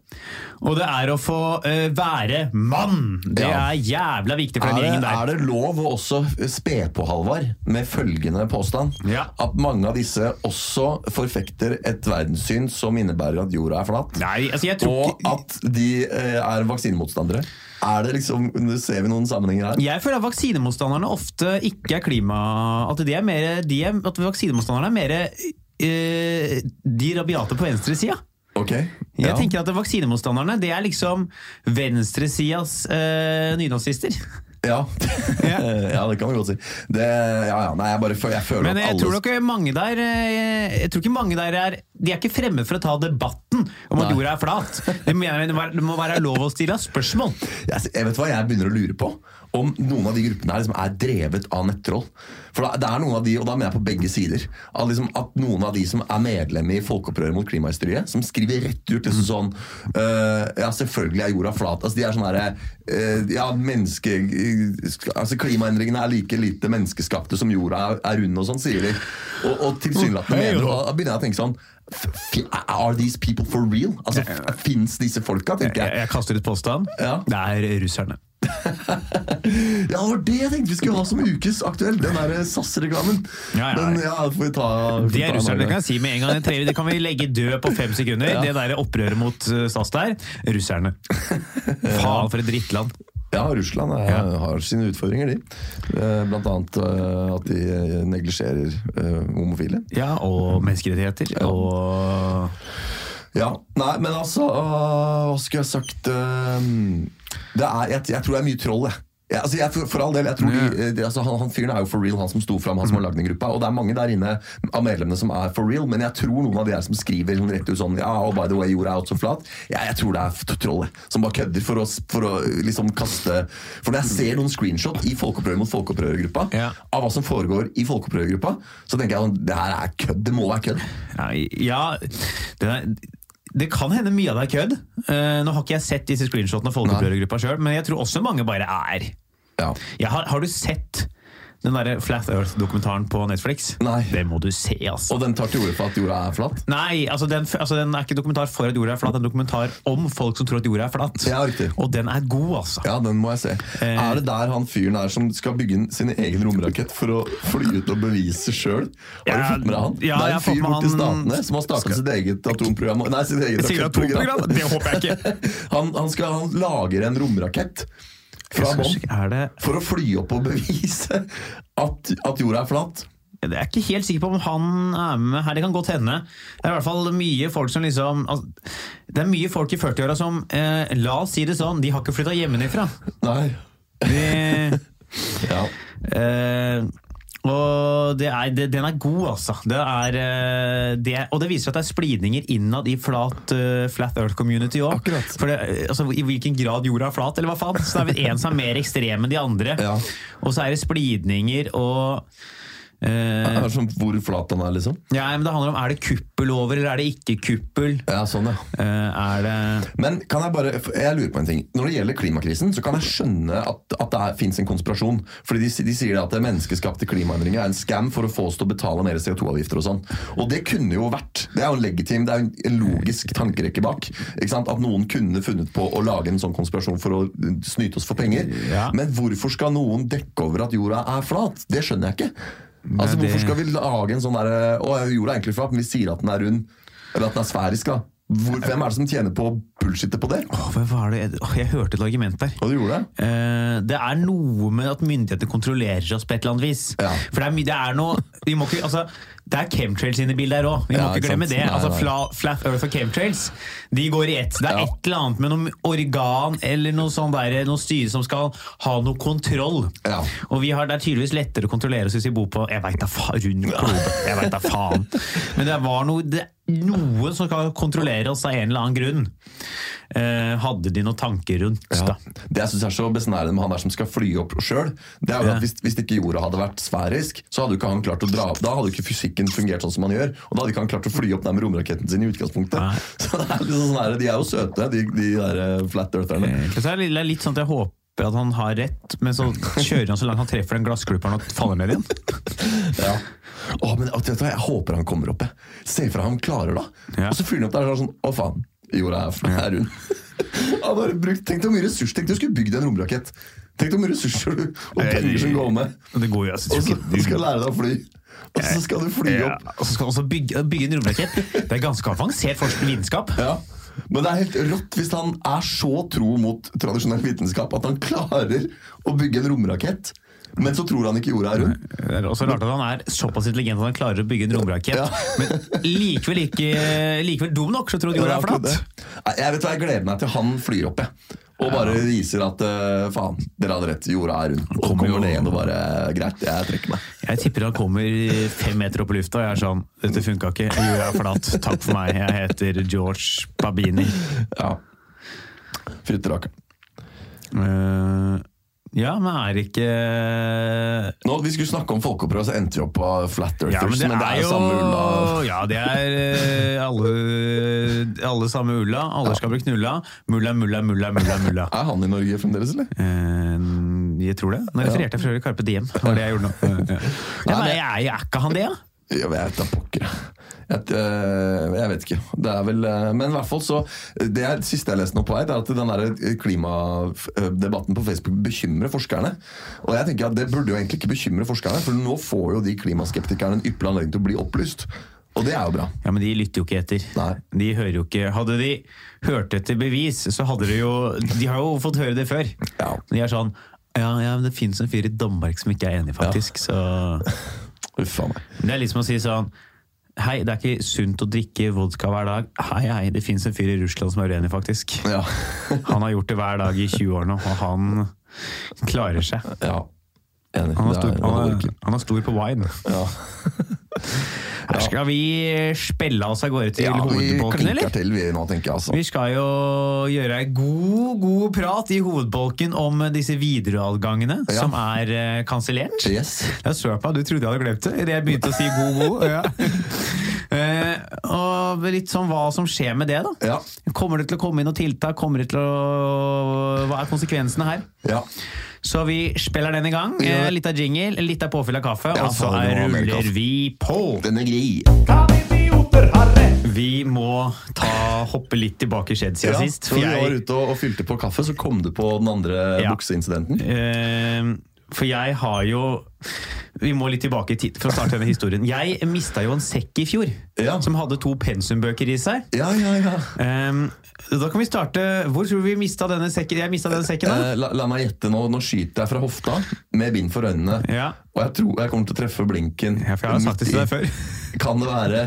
og det er å få uh, være mann. Det Ja. er jævla viktig for den gjengen der. er det lov å også spe på, Halvard, med følgende påstand? Ja. At mange av disse også forfekter et verdenssyn som innebærer at jorda er flat? Nei, altså jeg tror Og at de uh, er vaksinemotstandere? Er det liksom, Ser vi noen sammenhenger her? jeg føler at vaksinemotstanderne ofte ikke er klima... At, de er mer, de er, at vaksinemotstanderne er mer uh, de rabiate på venstresida. Ok. Jeg ja. tenker at vaksinemotstanderne det er liksom venstresidas øh, nynazister. Ja. Ja. det kan du godt si. Det, ja, ja, nei, jeg bare jeg føler Men at jeg alle tror ikke mange der eh, Jeg tror ikke mange der er De er ikke fremme for å ta debatten om at Nei. jorda er flat. Det, mener, det må være lov å stille spørsmål. jeg, jeg vet hva jeg begynner å lure på. Om noen av de gruppene her liksom er drevet av nettroll. For det er noen av de, og da mener jeg på begge sider, at, liksom, at noen av de som er medlemmer i Folkeopprøret mot klimahysteriet, som skriver rett ut liksom sånn øh, Ja, selvfølgelig er jorda flat. Altså, de er sånn herre øh, Ja, menneske... Altså, klimaendringene er like lite menneskeskapte som jorda er, er rund og sånn, sier de. Og, og tilsynelatende mener og Da begynner jeg å tenke sånn Are these people for real? Altså, Fins disse folka, tenker Jeg, jeg. jeg kaster ut påstand. Ja. Det er russerne. Ja, det var det jeg tenkte vi skulle ha som ukes aktuell. Den der SAS-reklamen. Ja, ja. Ja, det får vi ta. får De er russerne, det kan jeg si med en gang. Det, tre- det kan vi legge død på fem sekunder. Ja. Det der opprøret mot eh, SAS der. Russerne. Faen, for et drittland. Ja, Russland er, Ja. har sine utfordringer, de. Eh, Blant annet eh, at de eh, neglisjerer eh, homofile. Ja, og menneskerettigheter. Og Ja, Nei, men altså Hva skulle jeg sagt er, jeg, jeg tror det er mye troll, jeg. Ja, altså jeg, for, for all del, jeg tror de, eh, de, altså han, han fyren er jo for real, han som sto fram, han som har lagd den gruppa. Og det er mange der inne av medlemmene som er for real, men jeg tror noen av de her som skriver sånn rett ut sånn Ja, oh, by the way, jorda er out så flat. Ja, jeg tror det er troll, som bare kødder for å, for å liksom kaste For når jeg ser noen screenshot i Folkeopprøret mot Folkeopprørergruppa, Ja. av hva som foregår i Folkeopprørergruppa, så tenker jeg sånn Det her er kødd. Det må være kødd. Ja, ja det, er, det kan hende mye av det er kødd. Uh, nå har ikke jeg sett disse screenshotene av folkeopprørergruppa sjøl, men jeg tror også mange bare er. Ja. Har, har du sett den der Flat Earth-dokumentaren på Netflix? Nei. Det må du se, altså. Og den tar til orde for at jorda er flat? Nei, altså den, altså den er ikke dokumentar for at jorda er flat, det er en dokumentar om folk som tror at jorda er flat. Ja, riktig. Og den er god, altså. Ja, den må jeg se. Eh. Er det der han fyren er som skal bygge sin egen romrakett for å fly ut og bevise sjøl? Har du fått med deg han? ja, det er en fyr borti Statene som har startet sitt eget atomprogram Nei, sitt eget atomprogram? Det håper jeg ikke. Han, han, skal, han lager en romrakett fra bånn det for å fly opp og bevise at, at jorda er flat. Jeg er ikke helt sikker på om han er med her. Det kan godt hende. Det er i hvert fall mye folk som liksom altså, Det er mye folk i 40-åra som eh, La oss si det sånn, de har ikke flytta hjemmefra. Nei. De, Ja. eh, og det er, det, den er god, altså. Det er, eh, det og det viser at det er splidninger innad i flat, uh, flat earth community òg. Eh, altså, I hvilken grad jorda er flat, eller hva faen? Så det er vel en som er mer ekstrem enn de andre. Ja. Og så er det splidninger og eh, Er sånn hvor flat han er, liksom? Ja, men Det handler om er det kuppel over, eller er det ikke kuppel? Ja, sånn, ja. Eh, er det Men kan jeg bare, jeg lurer på en ting. Når det gjelder klimakrisen, så kan jeg skjønne at, at det fins en konspirasjon. Fordi de, de sier at det menneskeskapte klimaendringer er en scam for å få oss til å betale mer CO2-avgifter og sånn. Og det kunne jo vært. Det er jo en legitim, det er jo en logisk tankerekke bak. Ikke sant? At noen kunne funnet på å lage en sånn konspirasjon for å snyte oss for penger. Ja. Men hvorfor skal noen dekke over at jorda er flat? Det skjønner jeg ikke. Altså, Hvorfor skal vi lage en sånn derre Å, jorda er egentlig flat, men vi sier at den er rund. Eller at den er sfærisk, da. Hvor, hvem er det som tjener på å bullshitte på det? Åh, hva var det? Åh, jeg hørte et argument der. Og du gjorde det? Eh, det er noe med at myndighetene kontrollerer oss på et eller annet vis. Ja. For det er, det er noe vi må ikke, altså, Det er chemtrails inne i bildet her òg. Vi må Ja, ikke glemme sant. det. Nei, altså nei. fla, Flat Earth og chemtrails de går i ett. Det er Ja. et eller annet med noe organ eller noe sånn der, noe styre som skal ha noe kontroll. Ja. Og vi har, det er tydeligvis lettere å kontrollere oss hvis vi bor på jeg vet da faen, rund klode. Jeg veit da faen. Men det var noe, det, noen som skal kontrollere oss av en eller annen grunn. Eh, hadde de noen tanker rundt Ja. Det jeg synes er så besnærende med han der som skal fly opp sjøl, det er jo Ja. at hvis, hvis ikke jorda hadde vært sfærisk, så hadde ikke han klart å dra opp. Da hadde ikke fysikken fungert sånn som han gjør, og da hadde ikke han klart å fly opp den med romraketten sin i utgangspunktet. Ja. Så det er liksom sånn her, De er jo søte, de, de der eh, flat eartherne. Er det er litt sånn at jeg håper tipper at han har rett, men så kjører han så langt han treffer den glassklupperen og faller ned igjen. Ja. Åh, men vet du Jeg håper han kommer opp. Jeg. Se for deg han klarer det. Ja. Og så fyrer han opp der og sånn Å, faen. Jorda er, er rund. Han har brukt, Tenk deg hvor mye ressurser Tenk du skulle bygd en romrakett. Tenk deg hvor mye ressurser du, og penger som går med. Det går jo, jeg altså, Og så skal lære deg å fly. Og så skal du fly Ja, opp. og så skal du også bygge, bygge en romrakett. Det er ganske avansert forskning vitenskap. Ja. Men det er helt rått hvis han er så tro mot tradisjonell vitenskap at han klarer å bygge en romrakett, men så tror han ikke jorda er rund. Det er også rart at han er såpass intelligent at han klarer å bygge en romrakett. Ja. Men likevel ikke likevel dum nok, så tror du jorda er flat. Jeg vet hva, jeg gleder meg til han flyr opp, jeg. Og bare viser at uh, faen, dere hadde rett, jorda er rund. Og Kommer jo- igjen og bare Greit, jeg trekker meg. Jeg tipper han kommer fem meter opp i lufta, og jeg er sånn Dette funka ikke. Jorda er flat. Takk for meg. Jeg heter George Babini. Ja. Fytterakkeren. Eh, ja, men er ikke Nå, Vi skulle snakke om folkeopprør, så endte vi opp på Flat Earthers. Ja, men det, er, jo samme ulla. Ja, det er eh, alle, alle samme ulla. Alle skal bli knulla. Mulla, mulla, mulla, mulla. mulla. Er han i Norge fremdeles, eller? Eh, jeg tror det. Nå refererte jeg for øvrig Carpe Diem. Det var det jeg gjorde nå. Ja, ja. men er, er ikke han det, da? Jeg vet da pokker. Jeg, eh, jeg vet ikke. Det er vel eh, Men i hvert fall så Det er, siste jeg leste nå på vei, det er at den der klimadebatten på Facebook bekymrer forskerne. Og jeg tenker at det burde jo egentlig ikke bekymre forskerne, for nå får jo de klimaskeptikerne en ypperlig anledning til å bli opplyst. Og det er jo bra. Ja, Men de lytter jo ikke etter. Nei. De hører jo ikke Hadde de hørt etter bevis, så hadde de jo De har jo fått høre det før. Ja. De er sånn ja, ja, men det fins en fyr i Danmark som ikke er enig, faktisk. Så Uff a meg. Det er litt som å si sånn Hei, det er ikke sunt å drikke vodka hver dag. Hei, hei, det fins en fyr i Russland som er uenig, faktisk. Ja. Han har gjort det hver dag i 20 år nå, og han klarer seg. ja. Enig. Han er stor, han er, han er stor på wine. Ja. Her skal vi spille oss av gårde til ja, hovedbolken, eller? til vi nå, tenker jeg. altså. Vi skal jo gjøre ei god, god prat i hovedbolken om disse videreadgangene Ja. som er uh, kansellert. Yes. Jeg så på, du trodde jeg hadde glemt det idet jeg begynte å si god, god. Ja. Litt sånn hva som skjer med det, da. Ja. Kommer det til å komme inn noen tiltak? Kommer det til å Hva er konsekvensene her? ja. Så vi spiller den i gang. gjør Eh, litt av jingle, litt av påfyll av kaffe, Ja, og så ruller vi på. Den er grei. Vi må ta, hoppe litt tilbake i skjedd siden Ja, sist. for vi var ute og, og fylte på kaffe, så kom du på den andre Ja. bukseincidenten. eh, for jeg har jo Vi må litt tilbake i tid for å starte denne historien. Jeg mista jo en sekk i fjor Ja. som hadde to pensumbøker i seg. Ja, ja, ja. Um, da kan vi starte Hvor tror du vi mista denne sekken? Jeg mista denne sekken, da? Eh, la, la meg gjette nå. Nå skyter jeg fra hofta med bind for øynene. Ja. Og jeg tror jeg kommer til å treffe blinken. Ja, for jeg har sagt det til deg før. Kan det være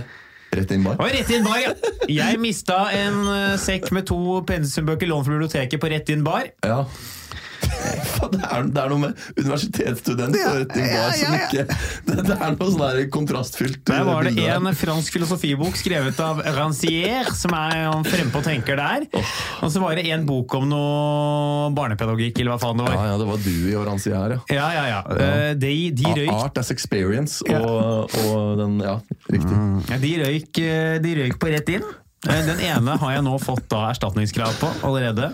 rett inn bar? Og rett inn bar, ja! Jeg mista en eh, sekk med to pensumbøker lånt fra biblioteket på rett inn bar. Ja. Det er, det er noe med universitetsstudent og ja, ja, som Det, det er noe sånn kontrastfylt Der var det en fransk filosofibok skrevet av Rancière, som er en frempå tenker der. Og så var det en bok om noe barnepedagogikk, eller hva faen det var. ja, det var Dewey og Rancière, ja. Ja, ja, ja. Eh, De, de røyk Art as experience Ja. og, og den Ja, riktig. Ja, de røyk, eh, de røyk på rett inn. Eh, Den ene har jeg nå fått da erstatningskrav på allerede.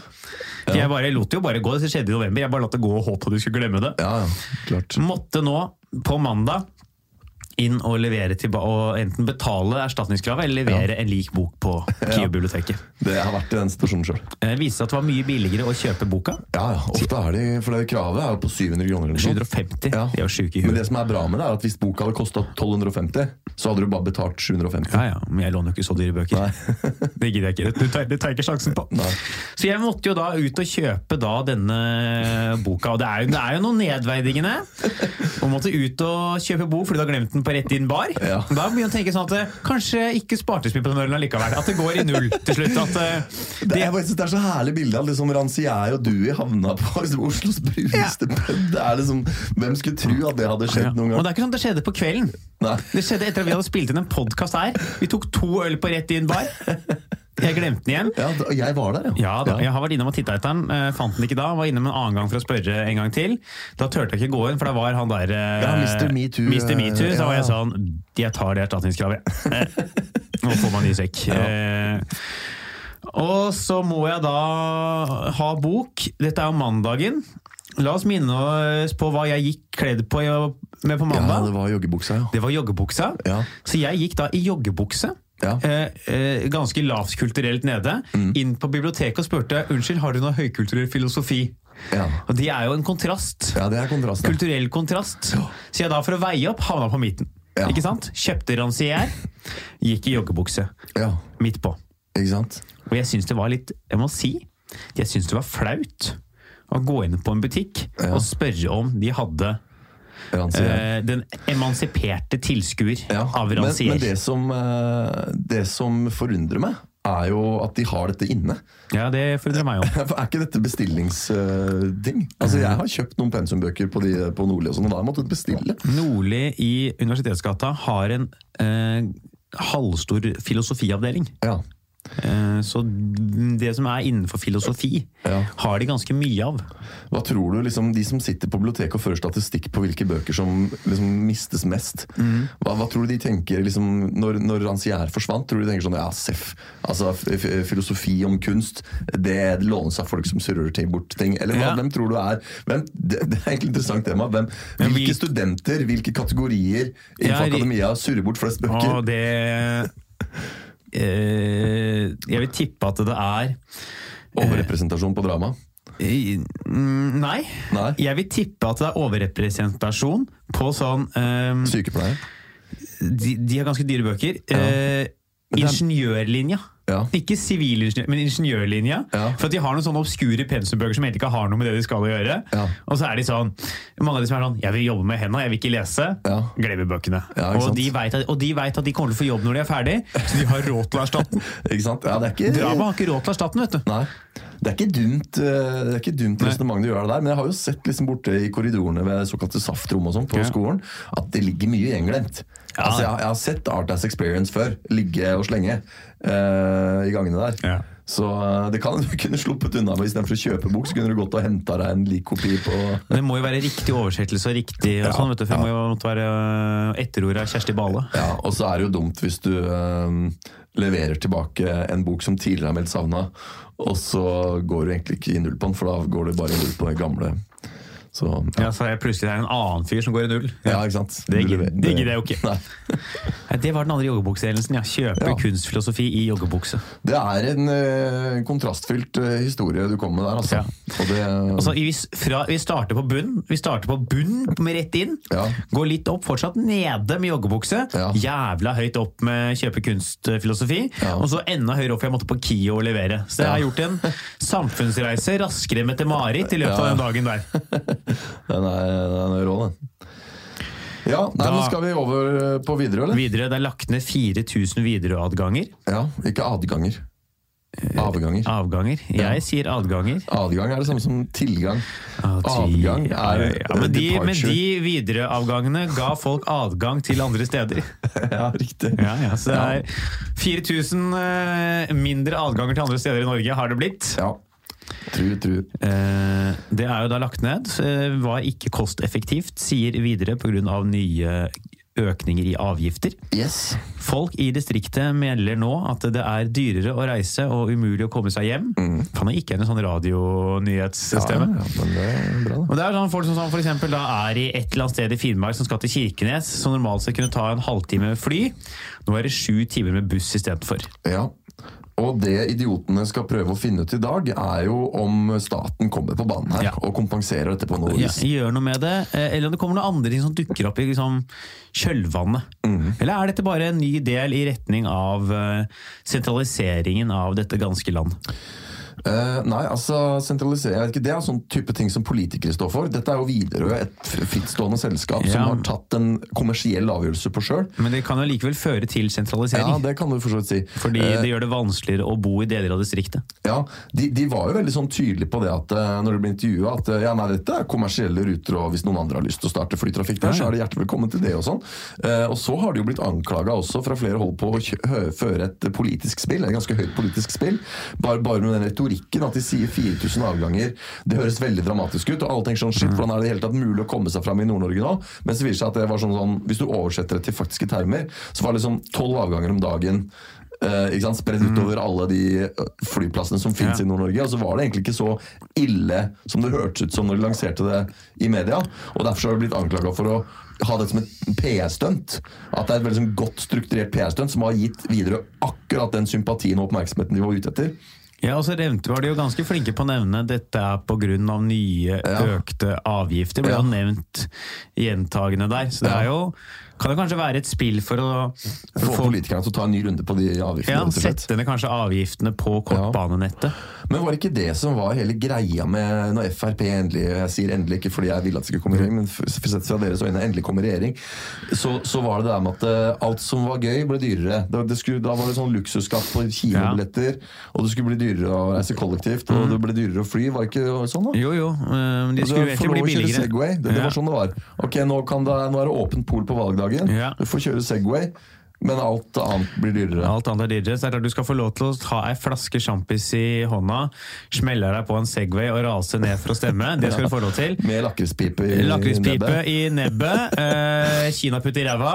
For Jeg bare lot det jo bare gå, det skjedde i november. Jeg bare lot det gå og håpet at du skulle glemme det. Ja, ja, klart. Måtte nå på mandag inn og levere til, og enten betale erstatningskravet eller levere en lik bok på KIO-biblioteket. Det har vært i den situasjonen sjøl. Det viste seg at det var mye billigere å kjøpe boka. Ja, ja, ofte er de For det kravet er jo på 700 kroner. eller 750. Ja. De er sjuke i Men det som er bra med det, er at hvis boka hadde kosta 1250, så hadde du bare betalt 750. Ja, ja, men jeg låner jo ikke så dyre bøker. det gidder jeg ikke. Det tar, det tar jeg ikke sjansen på. Nei. Så jeg måtte jo da ut og kjøpe da denne boka, og det er jo, det er jo noe nedverdigende. Å måtte ut og kjøpe bok fordi du har glemt den på rett inn bar. Ja. Da begynner å tenke sånn at kanskje ikke sparte vi på den ølen likevel. At det går i null til slutt. At det, Det, er, det er så herlig bilde av liksom Rancière og Dewey havna på liksom, Oslos bruneste pub. Er liksom, Hvem skulle tro at det hadde skjedd ja. noen Og gang? det er ikke sånn det skjedde på kvelden. Nei. Det skjedde etter at vi hadde spilt inn en podkast her. Vi tok to øl på rett inn bar. Jeg glemte den igjen. Ja, jeg var der, Ja da, Jeg har vært innom og titta etter den, eh, fant den ikke da. Var innom en annen gang for å spørre en gang til. Da turte jeg ikke gå inn, for da var han der eh, Ja, Mr. Metoo. Mr. Me Too, eh, Så var jeg sånn Jeg tar det erstatningskravet. Eh, Nå får man ny sekk. Eh, Og så må jeg da ha bok. Dette er jo mandagen. La oss minne oss på hva jeg gikk kledd på med på mandag. Ja, det var joggebuksa, ja. Det var joggebuksa. Ja. Så jeg gikk da i joggebukse. Ja. Eh, eh, ganske lavt kulturelt nede. Mm. Inn på biblioteket og spurte unnskyld, har du noe høykulturell filosofi. Ja. Og det er jo en kontrast. ja, det er kontrast Kulturell kontrast. Så jeg da for å veie opp havna på midten. Ja. Ikke sant? Kjøpte rancier, gikk i joggebukse. Ja, Midt på. ikke sant? Og jeg syns det var litt Jeg må si, jeg syns det var flaut å gå inn på en butikk og spørre om de hadde Eh, den emansiperte tilskuer Ja, av men, rancier. men det som, eh, det som forundrer meg, er jo at de har dette inne. Ja, det forundrer meg jo. Er ikke dette bestillingsting? Altså, jeg har kjøpt noen pensumbøker på, de, på Nordli, og sånn, og da har jeg måttet bestille. Nordli i Universitetsgata har en eh, halvstor filosofiavdeling. Ja, så det som er innenfor filosofi, Ja. har de ganske mye av. Hva tror du, liksom, De som sitter på biblioteket og fører statistikk på hvilke bøker som liksom, mistes mest, hva, hva tror du de tenker liksom, når, når Rancière forsvant? Tror du de tenker sånn Ja, seff. Altså, filosofi om kunst, det lånes av folk som surrer til bort ting. Eller hva, Ja. hvem tror du er hvem, det, det er egentlig et interessant tema. Hvem, hvilke vi- studenter, hvilke kategorier innenfor ja, akademia surrer bort flest bøker? Å, det eh, Jeg vil tippe at det er Overrepresentasjon på drama? eh, mm, Nei. Nei. Jeg vil tippe at det er overrepresentasjon på sånn um, Sykepleier? de, de har ganske dyre bøker. Eh, ingeniørlinja. Ja. Ikke sivilingeniør, men ingeniørlinja. Ja. For at de har noen sånne obskure pensumbøker som egentlig ikke har noe med det de skal å gjøre. Ja. Og så er de sånn Mange av de som er sånn Jeg vil jobbe med henda, jeg vil ikke lese. Glemmer bøkene. Og, de vet at, og de vet at de kommer til å få jobb når de er ferdig, så de har råd til å erstatte den. Ikke? Er Drama har ikke råd til å erstatte den, vet du. Nei. Det er ikke dumt, eh, det er ikke dumt resonnement du gjør det der, men jeg har jo sett liksom borte i korridorene ved såkalte saftrom og sånn på skolen, at det ligger mye gjenglemt. Ja. Altså, jeg, har- jeg har sett Art as Experience før, ligge og slenge uh, i gangene der. Ja. Så eh, det kan du kunne sluppet unna med istedenfor å kjøpe bok, så kunne du gått og henta deg en lik kopi på Det må jo være riktig oversettelse og riktig og sånn, vet du, for det må jo måtte være etterordet av Kjersti Bale. Ja, og så er det jo dumt hvis du eh, leverer tilbake en bok som tidligere er meldt savna, og så går du egentlig ikke i null på den, for da går du bare i null på den gamle. Så Ja, så er jeg plutselig er en annen fyr som går i null. Ja, ikke sant? Det gidder- det jeg jo ikke. Det var den andre joggebuksehendelsen. Ja. Kjøpe Ja. kunstfilosofi i joggebukse. Det er en uh, kontrastfylt uh, historie du kommer med der, altså. Ja. Det, Altså, vi, fra, vi starter på bunn, vi starter på bunn med rett inn. Ja. Går litt opp, fortsatt nede med joggebukse. Ja. Jævla høyt opp med kjøpe kunstfilosofi. Ja. Og så enda høyere opp, for jeg måtte på KIO og levere. Så jeg Ja. har gjort en samfunnsreise raskere med til Marit i løpet av den dagen der. den er, den er rå, den. Ja, nei, Da- men skal vi over eh, på videre, eller? Videre, Det er lagt ned 4000 videreadganger. Ja, ikke adganger. Avganger. Avganger. Jeg sier adganger. Adgang er det samme som tilgang. Avgang er ja, men, de, men de Widerøe-avgangene ga folk adgang til andre steder. Ja, riktig. Ja, ja, så det er 4000 eh, mindre adganger til andre steder i Norge har det blitt. Ja. Tru, tru. Eh, det er jo da lagt ned. eh, Var ikke kosteffektivt, sier videre pga. nye økninger i avgifter. Yes. Folk i distriktet melder nå at det er dyrere å reise og umulig å komme seg hjem. Faen, det gikk igjen i sånn Mm. Ja, ja, det er bra, da. Og det er sånn folk som som da er i et eller annet sted i Finnmark som skal til Kirkenes, som normalt sett kunne ta en halvtime med fly. Nå er det sju timer med buss istedenfor. Ja. Og det idiotene skal prøve å finne ut i dag, er jo om staten kommer på banen her Ja. og kompenserer dette på noe vis. Ja, gjør noe med det, eh, eller om det kommer noen andre ting som dukker opp i liksom, kjølvannet. Eller er dette bare en ny del i retning av eh, sentraliseringen av dette ganske land? Eh, nei, altså sentralisering jeg vet ikke, Det er sånn type ting som politikere står for. Dette er jo Widerøe, et frittstående selskap som har tatt en kommersiell avgjørelse på sjøl. Men det kan jo likevel føre til sentralisering? Ja, det kan du for så vidt si. Fordi uh, det gjør det vanskeligere å bo i deler av distriktet. Ja, de, de var jo veldig sånn tydelige på det at eh, når det ble intervjua at eh, ja, nei, dette er kommersielle ruter, og hvis noen andre har lyst til å starte flytrafikk der, Ja, ja. så er det hjertelig velkommen til det og sånn. Uh, og så har de jo blitt anklaga også fra flere hold på å føre et politisk spill, et ganske høyt politisk spill. Bare, bare med den retorikken at de sier 4000 avganger. Det høres veldig dramatisk ut, og alle tenker sånn shit, hvordan er det i hele tatt mulig å komme seg fram i Nord-Norge nå? Men så viser det seg at det var sånn, sånn hvis du oversetter det til faktiske termer, så var det liksom 12 avganger om dagen Uh, sant? Spredd utover alle de eh, flyplassene som finnes Ja. i Nord-Norge. Og så var det egentlig ikke så ille som det hørtes ut som når de lanserte det i media. Og derfor så har de blitt anklaga for å ha det som et PR-stunt. At det er et veldig sånn godt strukturert PR-stunt som har gitt videre akkurat den sympatien og oppmerksomheten de var ute etter. Ja, og så var de jo ganske flinke på å nevne dette er pga. nye Ja. økte avgifter. ble Ja. jo nevnt gjentagende der. Så det Ja. er jo, kan det kanskje være et spill for å Få politikerne til å ta en ny runde på de avgiftene. ja, sette ned kanskje avgiftene på kortbanenettet. Men var det ikke det som var hele greia med når Frp endelig Jeg sier endelig ikke fordi jeg vil at det skulle komme regjering, men sett fra deres øyne endelig i regjering. Så, så var det det der med at eh, alt som var gøy, ble dyrere. Det, det skulle, da var det sånn luksusskatt på kinobilletter, og det skulle bli dyrere å reise kollektivt, og det ble dyrere å fly. Var det ikke sånn, da? Jo, jo, men de skulle få egentlig bli billigere. Segway. Det, det var sånn det var. Ok, nå, kan det, nå er det åpent pol på valgdagen. Du får kjøre Segway, men alt annet blir dyrere. Alt annet er dyrere. Så det er klart du skal få lov til å ha ei flaske sjampis i hånda, smelle deg på en Segway og rase ned for å stemme. Det skal du få lov til. Med lakrispipe i Lakrispipe nebbet. i nebbet, eh, kinaputt i ræva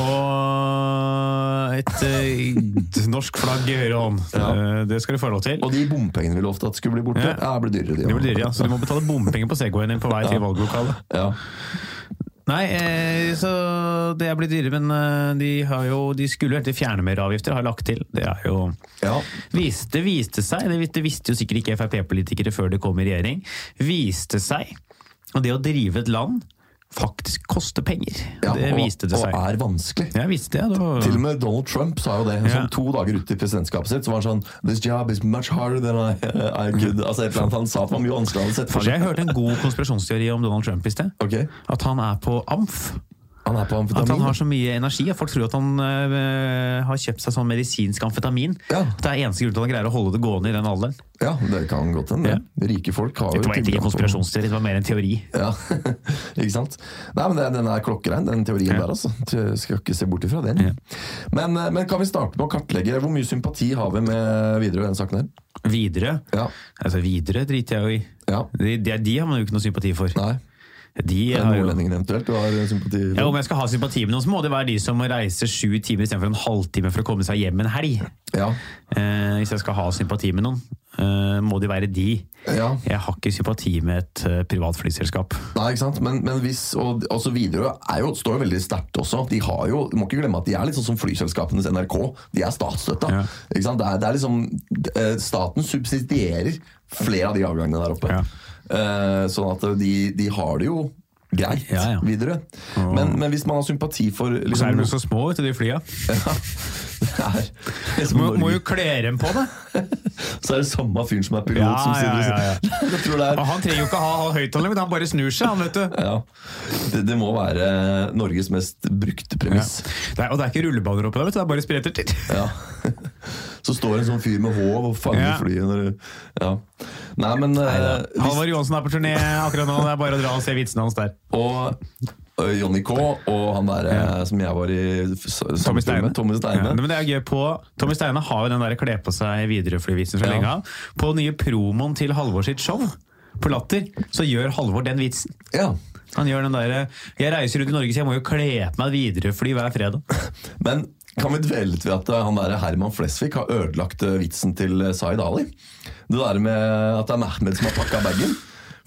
og et eh, norsk flagg i høyre hånd. Ja. Eh, det skal du få lov til. Og de bompengene vi lovte at skulle bli borte, Ja. ja, det blir dyrere. de de blir dyrere, ja. Så du må betale bompenger på Segwayen din på vei til valglokalet. Ja. Nei, eh, så det er blitt dyrere, men eh, de, har jo, de skulle jo egentlig fjerne mer avgifter, har lagt til. Det er jo ja. Viste, viste seg, det visste jo sikkert ikke Frp-politikere før det kom i regjering, viste seg at det å drive et land faktisk koster penger. Ja, det viste det seg. Og er vanskelig. Visste det. det var, Til og med Donald Trump sa jo det. Ja. Sånn To dager ute i presidentskapet sitt så var han sånn This job is much harder than I, I could Altså et eller annet Han sa at det var mye vanskeligere enn han hadde sett for seg. jeg hørte en god konspirasjonsteori om Donald Trump i sted. Okay. At han er på amf. Han er på At han har så mye energi. At folk tror at han øh, har kjøpt seg sånn medisinsk amfetamin. Ja. At det er eneste grunn til at han greier å holde det gående i den alderen. Ja, det kan godt hende. Ja. Rike folk har jo Det var egentlig ikke konspirasjonsteori, det var mer en teori. Ja, ikke sant? Nei, men Den er klokkerein, den teorien Ja. der. altså. Skal ikke se bort ifra den. Ja. Men, eh, men kan vi starte med å kartlegge hvor mye sympati har vi med videre i denne saken her? Videre Ja, Altså, videre driter jeg jo i. ja. De, de, de har man jo ikke noe sympati for. Nei. De er nordlendingene eventuelt du har sympati ja. Om jeg skal ha sympati med noen, så må det være de som må reise sju timer istedenfor en halvtime for å komme seg hjem en helg. Ja. Eh, hvis jeg skal ha sympati med noen, eh, må det være de. ja. Jeg har ikke sympati med et uh, privat flyselskap. Nei, ikke sant? Men, men hvis, og, og så videre er jo, står jo veldig sterkt også. De har jo, du må ikke glemme at de er litt sånn som flyselskapenes NRK. De er statsstøtta. Ja. Ikke sant? Det er, det er liksom, eh, staten subsidierer flere av de avgangene der oppe. Ja. Eh, sånn at de, de har det jo greit Ja, ja. videre. Men, men hvis man har sympati for liksom, så liksom, er de så små, vet du, de flya. Ja, det er, må, må jo kle dem på det. så er det samme fyren som er pilot Ja, som sitter ja, ja, han trenger jo ikke ha høyttaler, men han bare snur seg, han, vet du. ja. det, det må være Norges mest brukte Ja. premiss. Det og det er ikke rullebaner oppe der, vet du. Det er bare spretter til. Så står en sånn fyr med håv og fanger Ja. flyet. Når du, ja. Nei, men uh, hvis, Halvor Johansen er på turné akkurat nå. Det er bare å dra og se vitsene hans der. Og eh, Johnny K og han der ja. som jeg var i Tommy Steine. Tommy Steine. Ja, men det er gøy på Tommy Steine har jo den der kle på seg Widerøe-flyvitsen fra Ja. lenge av. På nye promoen til Halvor sitt show på Latter, så gjør Halvor den vitsen. Ja. Han gjør den derre Jeg reiser rundt i Norge, så jeg må jo kle på meg et Widerøe-fly hver fredag. Men kan vi dvele ved at eh, han der Herman Flesvig har ødelagt eh, vitsen til eh, Zaid Ali? Det der med at det er Mehmed som har pakka bagen.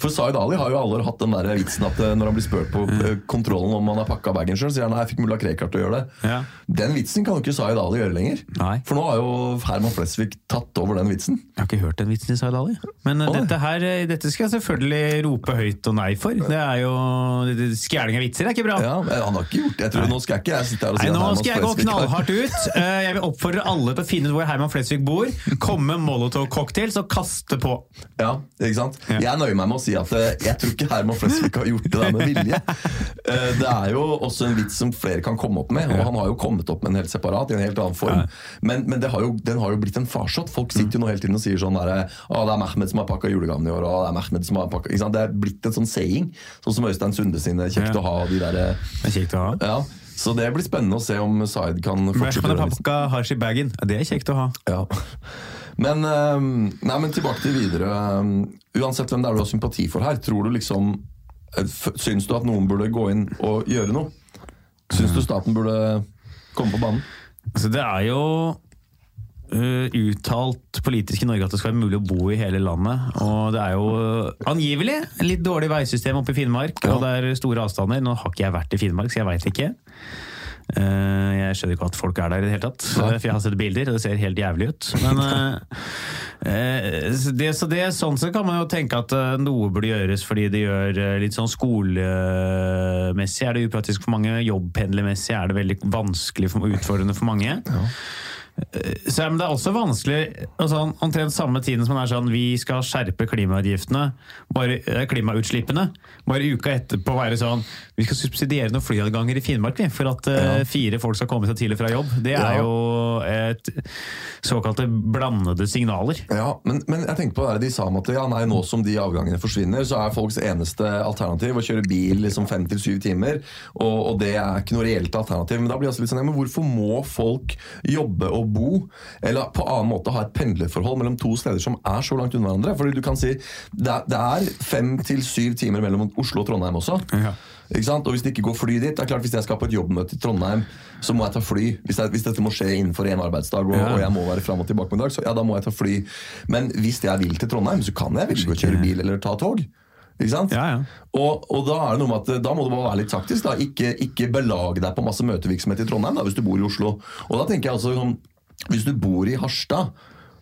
For Zaid Ali har jo alle hatt den der vitsen at eh, når han blir spurt på eh, kontrollen om han har pakka bagen sjøl, sier han nei, jeg fikk mulla Krekar til å gjøre det. Ja. Den vitsen kan jo ikke Zaid Ali gjøre lenger. Nei. For nå har jo Herman Flesvig tatt over den vitsen. Jeg har ikke hørt den vitsen i Zaid Ali. Men oh, dette her Dette skal jeg selvfølgelig rope høyt og nei for. Det er jo Skjæling av vitser er ikke bra. Ja, Han har ikke gjort det. Jeg tror, nå skal ikke jeg sitte her og si Nei, Nå skal jeg gå knallhardt ut. Jeg vil oppfordre alle til å finne ut hvor Herman Flesvig bor. Komme med Molotov-cocktails og kaste på. Ja, ikke sant? Ja. Jeg nøyer meg med å si at eh, jeg tror ikke Herman Flesvig har gjort det der med vilje. Eh, Det er jo også en vits som flere kan komme opp med, og han har jo kommet opp med en helt separat i en helt annen form. Men, men det har jo, den har jo blitt en farsott. Folk sitter jo nå hele tiden og sier sånn derre Å, det er Mehmed som har pakka julegaven i år, og det er Mehmed som har pakka ikke sant? Det er blitt en sånn saying. Sånn som Øystein Sunde sine 'Kjekt å ha' og de der eh, Det kjekt å ha. Ja. Så det blir spennende å se om Zaid kan fortsette Mehmed har pakka hasj i bagen. Det er kjekt å ha. Ja. Men, eh, nei, men tilbake til videre. eh, Uansett hvem det er du har sympati for her, tror du liksom eh, Syns du at noen burde gå inn og gjøre noe? Syns du staten burde komme på banen? Så det er jo Uh, uttalt politisk i Norge at det skal være mulig å bo i hele landet. Og det er jo eh, angivelig litt dårlig veisystem oppe i Finnmark, og det er store avstander. Nå har ikke jeg vært i Finnmark, så jeg veit ikke. Eh, Jeg skjønner ikke at folk er der i det hele tatt, for jeg har sett bilder, og det ser helt jævlig ut. Men eh, eh, det, så det, sånn sett kan man jo tenke at eh, noe burde gjøres fordi det gjør eh, litt sånn skolemessig er det upraktisk for mange, jobbpendlermessig er det veldig vanskelig og utfordrende for mange. Så, men det er også vanskelig altså, Omtrent samme tiden som man er sånn Vi skal skjerpe klimaavgiftene bare, eh, Klimautslippene Bare uka etterpå være sånn Vi skal subsidiere noen flyadganger i Finnmark vi, For at eh, fire folk skal komme seg tidlig fra jobb Det er Ja. jo et såkalte blandede signaler Ja, men, men jeg tenker på det, de sa om at ja, nei, nå som de avgangene forsvinner, så er folks eneste alternativ å kjøre bil liksom fem til syv timer, og, og det er ikke noe reelt alternativ. Men da blir jeg også litt sånn, ja, men hvorfor må folk jobbe og bo, eller på annen måte ha et pendlerforhold mellom to steder som er så langt unna hverandre? Fordi du kan si, det er, det er fem til syv timer mellom Oslo og Trondheim også. Ja. Og hvis det ikke går fly dit, det er klart hvis jeg skal på et jobbmøte i Trondheim, så må jeg ta fly. Hvis, jeg, hvis dette må skje innenfor en arbeidsdag, og, Ja. og jeg må være fram og tilbake med dag, så ja, da må jeg ta fly. Men hvis jeg vil til Trondheim, så kan jeg velge å kjøre bil eller ta tog. Ja, ja. Og, og da er det noe med at da må du bare være litt taktisk. Ikke, ikke belage deg på masse møtevirksomhet i Trondheim da, hvis du bor i Oslo. Og da tenker jeg altså sånn, Hvis du bor i Harstad,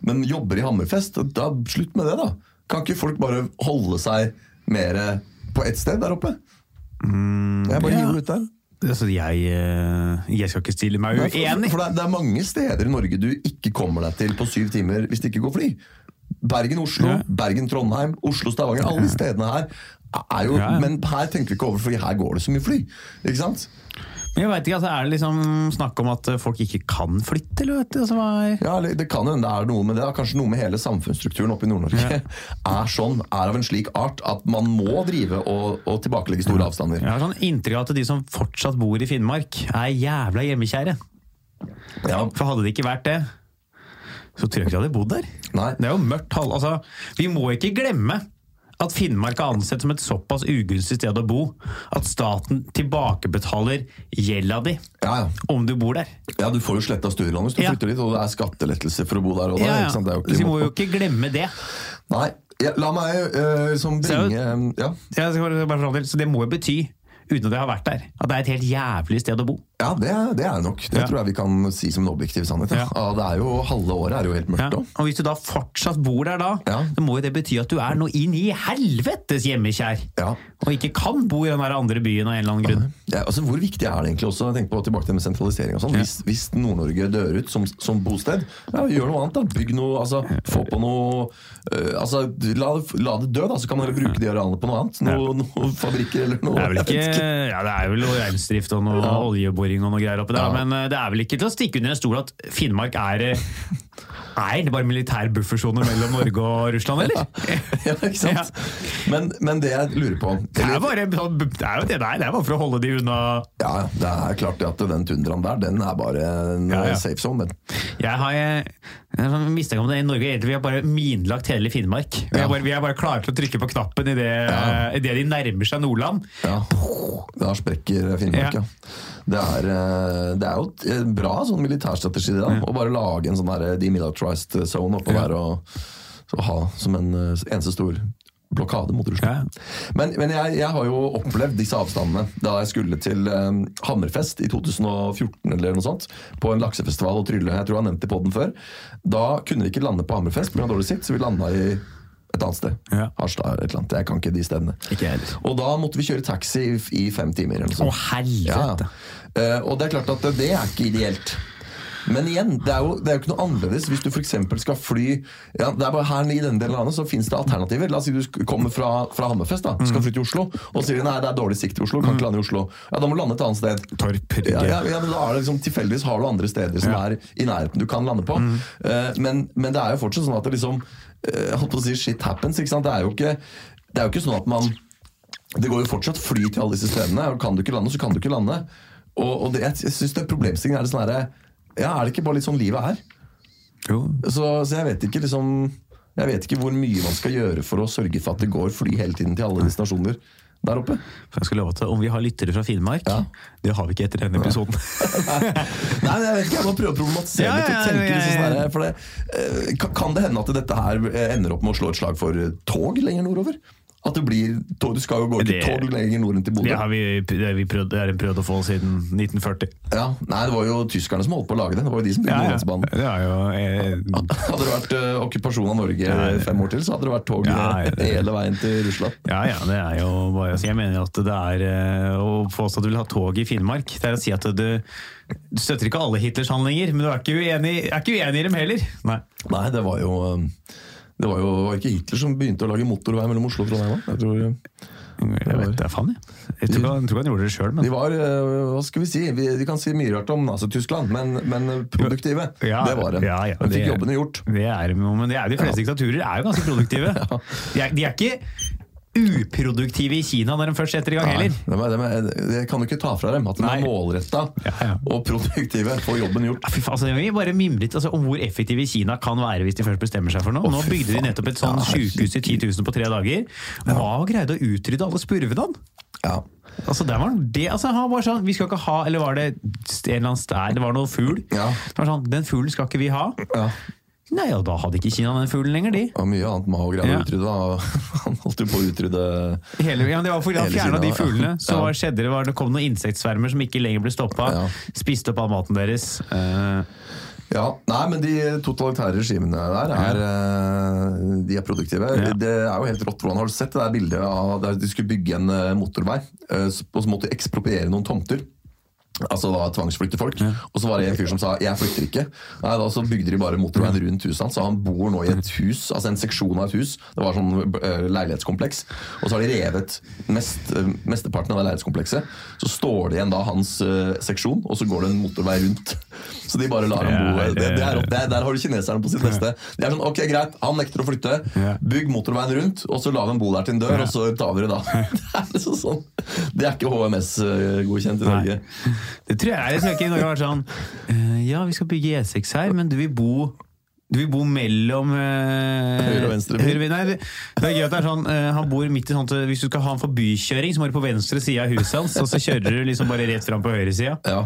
men jobber i Hammerfest, da slutt med det, da. Kan ikke folk bare holde seg mer på ett sted der oppe? jeg bare hiver ja. ut der. altså, jeg, eh, jeg skal ikke stille meg Nei, for, uenig for det, er, det er mange steder i Norge du ikke kommer deg til på syv timer hvis det ikke går fly. Bergen-Oslo, Ja. Bergen-Trondheim, Oslo-Stavanger. Alle de stedene her er jo ja. Men her tenker vi ikke over, for her går det så mye fly. Ikke sant? Men jeg vet ikke, altså, Er det liksom snakk om at folk ikke kan flytte? eller vet du? Altså, er... Ja, Det kan hende det er noe med det. da. Kanskje noe med hele samfunnsstrukturen oppe i Nord-Norge er sånn, er av en slik art at man må drive og, og tilbakelegge store avstander. Jeg har sånn inntrykk av at de som fortsatt bor i Finnmark, er jævla hjemmekjære. Ja. For hadde det ikke vært det, så tror jeg ikke de hadde bodd der. Nei. Det er jo mørkt halv... Altså, vi må ikke glemme at Finnmark er ansett som et såpass ugunstig sted å bo at staten tilbakebetaler gjelda di Ja, ja. om du bor der. ja, du får jo sletta studielånet hvis du Ja. flytter dit, og det er skattelettelser for å bo der. Og Ja, ja. ikke sant? Det er jo Så vi må jo ikke glemme det. Nei, ja, la meg uh, som Så er bringe ja. Bare- bare Så det må jo bety, uten at jeg har vært der, at det er et helt jævlig sted å bo. Ja, det det er det nok. Det Ja. tror jeg vi kan si som en objektiv sannhet. Ja. Ja. Det er jo, halve året er jo helt mørkt òg. Og hvis du da fortsatt bor der da, Ja. så må jo det bety at du er noe inn i helvetes hjemmekjær. Ja. Og ikke kan bo i den andre byen av en eller annen grunn. Ja, altså Hvor viktig er det egentlig også tenk på tilbake til med sentralisering og sånn, hvis, hvis Nord-Norge dør ut som, som bosted, ja, gjør noe annet. da Bygg noe, altså Få på noe øh, altså la, la det dø, da, så kan man bruke de arealene på noe annet. Noe, noe fabrikker eller noe. Det er vel ikke, ja, det er vel noe reindrift og noe oljeboring og noe greier oppi der, Ja. men eh, det er vel ikke til å stikke under en stol at Finnmark er eh, Er det bare militær buffersone mellom Norge og Russland, eller? ja, ikke sant? Men, men det jeg lurer på Det er, bare, det er jo det der, det er bare for å holde de unna Ja, ja, Det er klart at den tundraen der, den er bare en Ja, ja. eh, safe zone. Den. Jeg har jeg sånn om det i Norge. Egentlig, vi har bare minlagt hele Finnmark. Vi er bare, vi er bare klare til å trykke på knappen idet Ja. i det de nærmer seg Nordland. Ja, Da sprekker Finnmark, Ja. ja. Det er, eh, det er jo en bra sånn militærstrategi da, ja. å bare lage en sånn der demilitarized zone oppå der og så ha som en eh, eneste stor blokade mot Russland. Ja. Men, men jeg, jeg har jo opplevd disse avstandene da jeg skulle til um, Hammerfest i 2014 eller noe sånt, på en laksefestival og trylle. Jeg tror jeg har nevnt det på den før. Da kunne vi ikke lande på Hammerfest pga. dårlig sikt, så vi landa i et annet sted. Ja. Harstad eller et eller annet. Jeg kan ikke de stedene. Ikke heller. Og da måtte vi kjøre taxi i, i fem timer. Eller noe sånt. helvete! Ja. Eh, og det er klart at det er ikke ideelt. Men igjen, det er jo, det er jo ikke noe annerledes hvis du f.eks. skal fly ja, det er bare Her i denne delen av landet så finnes det alternativer. La oss si du kommer fra, fra Hammerfest da, skal fly til Oslo, og sier nei, det er dårlig sikt i Oslo, kan ikke lande i Oslo. Ja, Da må du lande et annet sted. Torp, Ja, ja, ja, men da er det liksom Tilfeldigvis har du andre steder som er i nærheten du kan lande på. Eh, men, men det er jo fortsatt sånn at det liksom uh, holdt på å si shit happens. Ikke sant? Det er jo ikke, det er jo ikke sånn at man Det går jo fortsatt fly til alle disse stedene. og Kan du ikke lande, så kan du ikke lande. Og, og det, jeg, jeg syns problemstillingen er det sånn herre Ja, er det ikke bare litt sånn livet er? Jo. Så, så jeg vet ikke liksom Jeg vet ikke hvor mye man skal gjøre for å sørge for at det går fly hele tiden til alle destinasjoner. der oppe. For jeg skal love at Om vi har lyttere fra Finnmark, Ja. det har vi ikke etter denne episoden. Nei, men jeg vet ikke, jeg må prøve å problematisere Ja, litt. og tenke ja, sånn her, for det, eh, kan- det hende at dette her eh, ender opp med å slå et slag for tog lenger nordover? At det blir tog, Du skal jo gå ikke tog lenger nord enn til Bodø. Det har vi, det har vi prøvd, det prøvd å få siden 1940. Ja, nei, Det var jo tyskerne som holdt på å lage det. Det var jo de som bygde Nordlandsbanen. Det er jo eh, Hadde det vært uh, okkupasjon av Norge Ja, ja. fem år til, så hadde det vært tog Ja, det- hele veien til Russland. Ja, ja, det er jo bare Jeg mener at det er eh, Å påstå at du vil ha tog i Finnmark, det er å si at du, du støtter ikke alle Hitlers handlinger, men du er ikke uenig, er ikke uenig i dem heller. Nei. Nei, det var jo eh, Det var jo var ikke Hitler som begynte å lage motorvei mellom Oslo og Trondheim. Jeg tror eh, Jeg vet det faen, jeg. Jeg tror, jeg tror han gjorde det sjøl, men De var, eh, hva skal vi si, vi, de kan si mye rart om Nazi-Tyskland, men, men produktive, Ja, det var de. ja, ja, de fikk jobbene gjort. Det er, men det er, de fleste diktaturer er jo ganske produktive. De, er, de er ikke uproduktive i Kina når de først setter i gang Nei, heller. det, det, det kan du ikke ta fra dem, at de Nei. er målretta Ja, ja. og produktive, får jobben gjort. Ja, Fy faen, altså, vi bare mimret altså, om hvor effektive Kina kan være hvis de først bestemmer seg for noe. Å, Nå bygde de nettopp et sånn sykehus i 10 000 på tre dager. Hva greide å utrydde alle spurvene? Ja. Altså, der var det, altså, han var sånn, vi skal ikke ha, eller var det en eller annen stær, det var noe fugl. Ja. Det var sånn, den fuglen skal ikke vi ha. ja. Nei, og da hadde ikke Kina den fuglen lenger, de. Og mye annet Mao-greier Ja. å utrydde. da. Han holdt jo på å utrydde Hele, ja, men det var fordi han fjerna de ja. fuglene. Så Ja. skjedde det, var, det kom noen insektsvermer som ikke lenger ble stoppa. Ja. Spiste opp all maten deres. Uh, Ja, nei, men de totalitære regimene der er, eh, de er produktive. Det er jo helt rått. Hvordan har du sett det der bildet av der de skulle bygge en eh, motorvei, og så måtte de ekspropriere noen tomter? Altså da tvangsflykte folk. Og så var det en fyr som sa 'jeg flykter ikke'. Nei, da Så bygde de bare motorveien rundt huset hans, så han bor nå i et hus, altså en seksjon av et hus. Det var sånn eh, leilighetskompleks. Og så har de revet mest, eh, mesteparten av det leilighetskomplekset. Så står det igjen da hans uh, seksjon, og så går det en motorvei rundt. Så de bare lar ham bo. Det Det, er, rått. det er, der har du kineserne på sitt beste. De er sånn, ok greit, Han nekter å flytte. Bygg motorveien rundt, og så la dem bo der til en dør, og så tar vi det da. Det er liksom sånn. Det er ikke HMS-godkjent i Nei. Det tror jeg, er tror ikke Norge har vært sånn uh, Ja, vi skal bygge E6 her, men du vil bo du vil bo mellom eh, Høyre og venstre høyre- Nei, det, det er gøy at det er sånn eh, Han bor midt i at Hvis du skal ha en forbykjøring, så må du på venstre side av huset hans, og så kjører du liksom bare rett fram på høyre sida. Ja.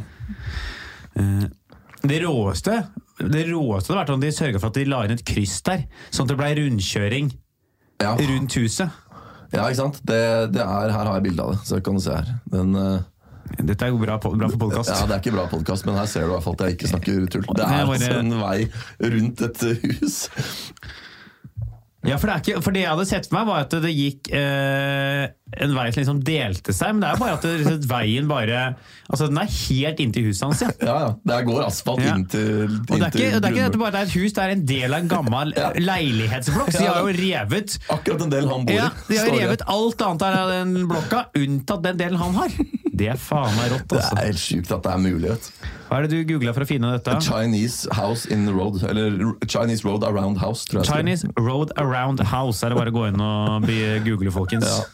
Det råeste det råeste hadde vært om de sørga for at de la inn et kryss der, sånn at det blei rundkjøring Ja. rundt huset. ja, ikke sant? Det, det er, her har jeg bilde av det, så kan du se her. Den, eh, Dette er jo bra, bra for podkast. ja, Det er ikke bra podkast, men her ser du i hvert fall at jeg ikke snakker tull. Det er altså en vei rundt et hus. Ja, for, det er ikke, for det jeg hadde sett for meg, var at det gikk eh, en vei som liksom delte seg, men det er bare at det, veien bare Altså, den er helt inntil huset hans, ja. Ja, ja. Der går asfalt Ja. inntil, Og det er ikke, det er ikke at det bare er et hus, det er en del av en gammel Ja. leilighetsblokk. Så de har jo revet Akkurat en del han bor i. ja, De har revet alt annet av den blokka, unntatt den delen han har. Det er faen meg rått, Det altså. er helt sjukt at det er mulig. vet. Hva er det du googla for å finne dette? Chinese house in the road. Eller Chinese road around house, tror jeg. Chinese Road Around House. Er det bare å gå inn og be- google, folkens. Ja,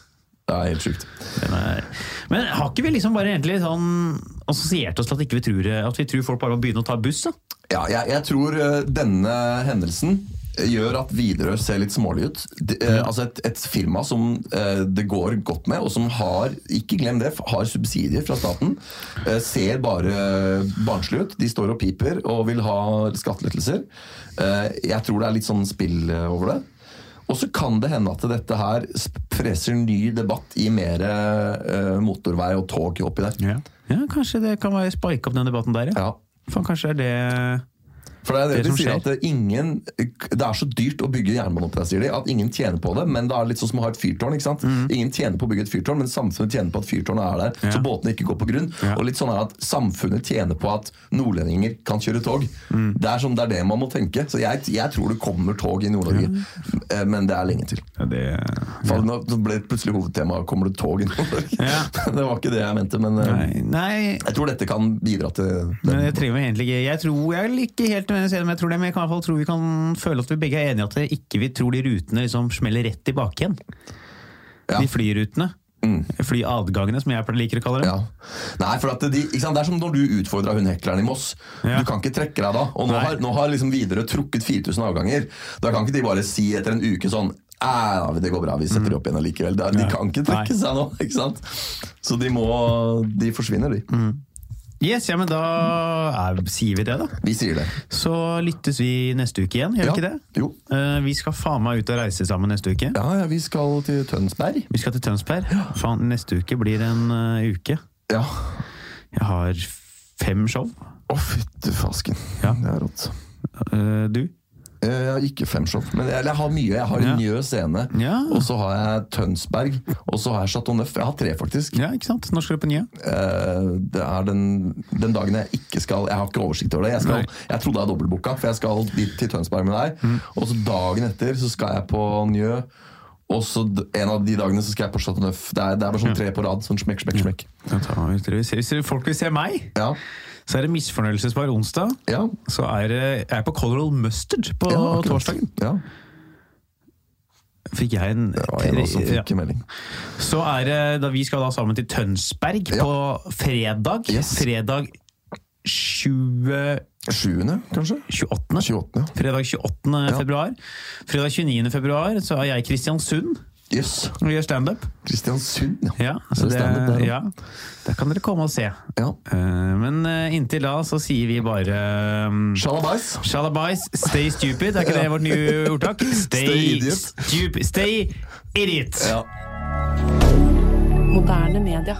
det er helt sjukt. Er- Men har ikke vi liksom bare egentlig sånn assosiert oss til at, ikke vi, tror, at vi tror folk bare må begynne å ta buss? da? Ja, jeg, jeg tror eh, denne hendelsen gjør at Widerøe ser litt smålig ut. De, eh, altså et, et firma som eh, det går godt med, og som har ikke glem det, har subsidier fra staten, eh, ser bare barnslig ut. De står og piper og vil ha skattelettelser. Eh, jeg tror det er litt sånn spill eh, over det. Og så kan det hende at dette her freser ny debatt i mer eh, motorvei og tog oppi der. Ja. Kanskje det kan være spike opp den debatten der, ja. Ja. For kanskje er det For det er det, Det de sier skjer. at ingen, det er så dyrt å bygge jernbane opp der, sier de, at ingen tjener på det. Men det er litt sånn som å ha et fyrtårn. ikke sant? Ingen tjener på å bygge et fyrtårn, men samfunnet tjener på at fyrtårnet er der, Mm. Ja. så båtene ikke går på grunn. Ja. Og litt sånn er at samfunnet tjener på at nordlendinger kan kjøre tog. Mm. Det er sånn, det er det man må tenke. Så jeg, jeg tror det kommer tog i Nord-Norge, ja. men det er lenge til. ja, det, For Nå ble plutselig hovedtema 'kommer det tog i Nord-Norge'? Ja. det var ikke det jeg mente, men eh, Nei, nei jeg tror dette kan bidra til det. jeg Jeg tror jeg er ikke helt men jeg tror det, men jeg kan i hvert fall tro vi kan føle at vi begge er enige at det ikke vi tror de rutene liksom smeller rett tilbake igjen. Ja. De flyrutene. Flyadgangene, som jeg liker å kalle det. Ja. Nei, for at de, ikke sant? Det er som når du utfordra hun hekleren i Moss. Ja. Du kan ikke trekke deg da. Og nå Nei. har, nå har liksom Widerøe trukket 4000 avganger. Da kan ikke de bare si etter en uke sånn det går bra, vi setter mm. opp igjen allikevel. De Ja. kan ikke trekke Nei. seg nå, ikke sant? Så de må De forsvinner, de. Yes, ja, men da er, sier vi det, da. Vi sier det. Så lyttes vi neste uke igjen, gjør vi Ja. ikke det? Jo. Uh, vi skal faen meg ut og reise sammen neste uke. Ja, ja, vi skal til Tønsberg. Vi skal til Tønsberg. Faen, neste uke blir en uh, uke. Ja. Jeg har fem show. Å, fytti fasken. Ja. Det er rått. Uh, du? Har ikke fem show, men jeg, jeg har mye. Jeg har Ja. Njø scene, Ja. og så har jeg Tønsberg, og så har jeg Chateau Neuf. Jeg har tre, faktisk. Ja, ikke sant? Når skal du på Njø? Eh, Det er den, den dagen jeg ikke skal Jeg har ikke oversikt over det. Jeg, skal, jeg trodde jeg dobbeltbooka, for jeg skal dit til Tønsberg med deg. Mm. Og så dagen etter så skal jeg på Njø. Og så en av de dagene så skal jeg på Chateau Neuf. Det er, det er bare sånn tre på rad. Sånn smekk, smekk, smekk. Dere- hvis folk vil se meg, Ja. Så er det misfornøyelsespar onsdag. Ja. Så er det- jeg er på Colorado Mustard på ja torsdagen. Ja. Fikk jeg en, Det var en av oss som Ja. fikk en melding. Så er det da vi skal da sammen til Tønsberg Ja. på fredag. Yes. Fredag 20, 7., kanskje? 28. 28. ja. Fredag 28. Ja. februar. Fredag 29. februar så er jeg i Kristiansund Jøss. og gjør standup. Kristiansund, ja. Ja, så Er det det, der, ja, der kan dere komme og se. ja. Eh, Men eh, inntil da så sier vi bare um, Shalabais. Shalabais, stay stupid. Er ikke det vårt nye ordtak? Stay, Stay idiot. stupid. Stay idiot. Ja. Moderne media.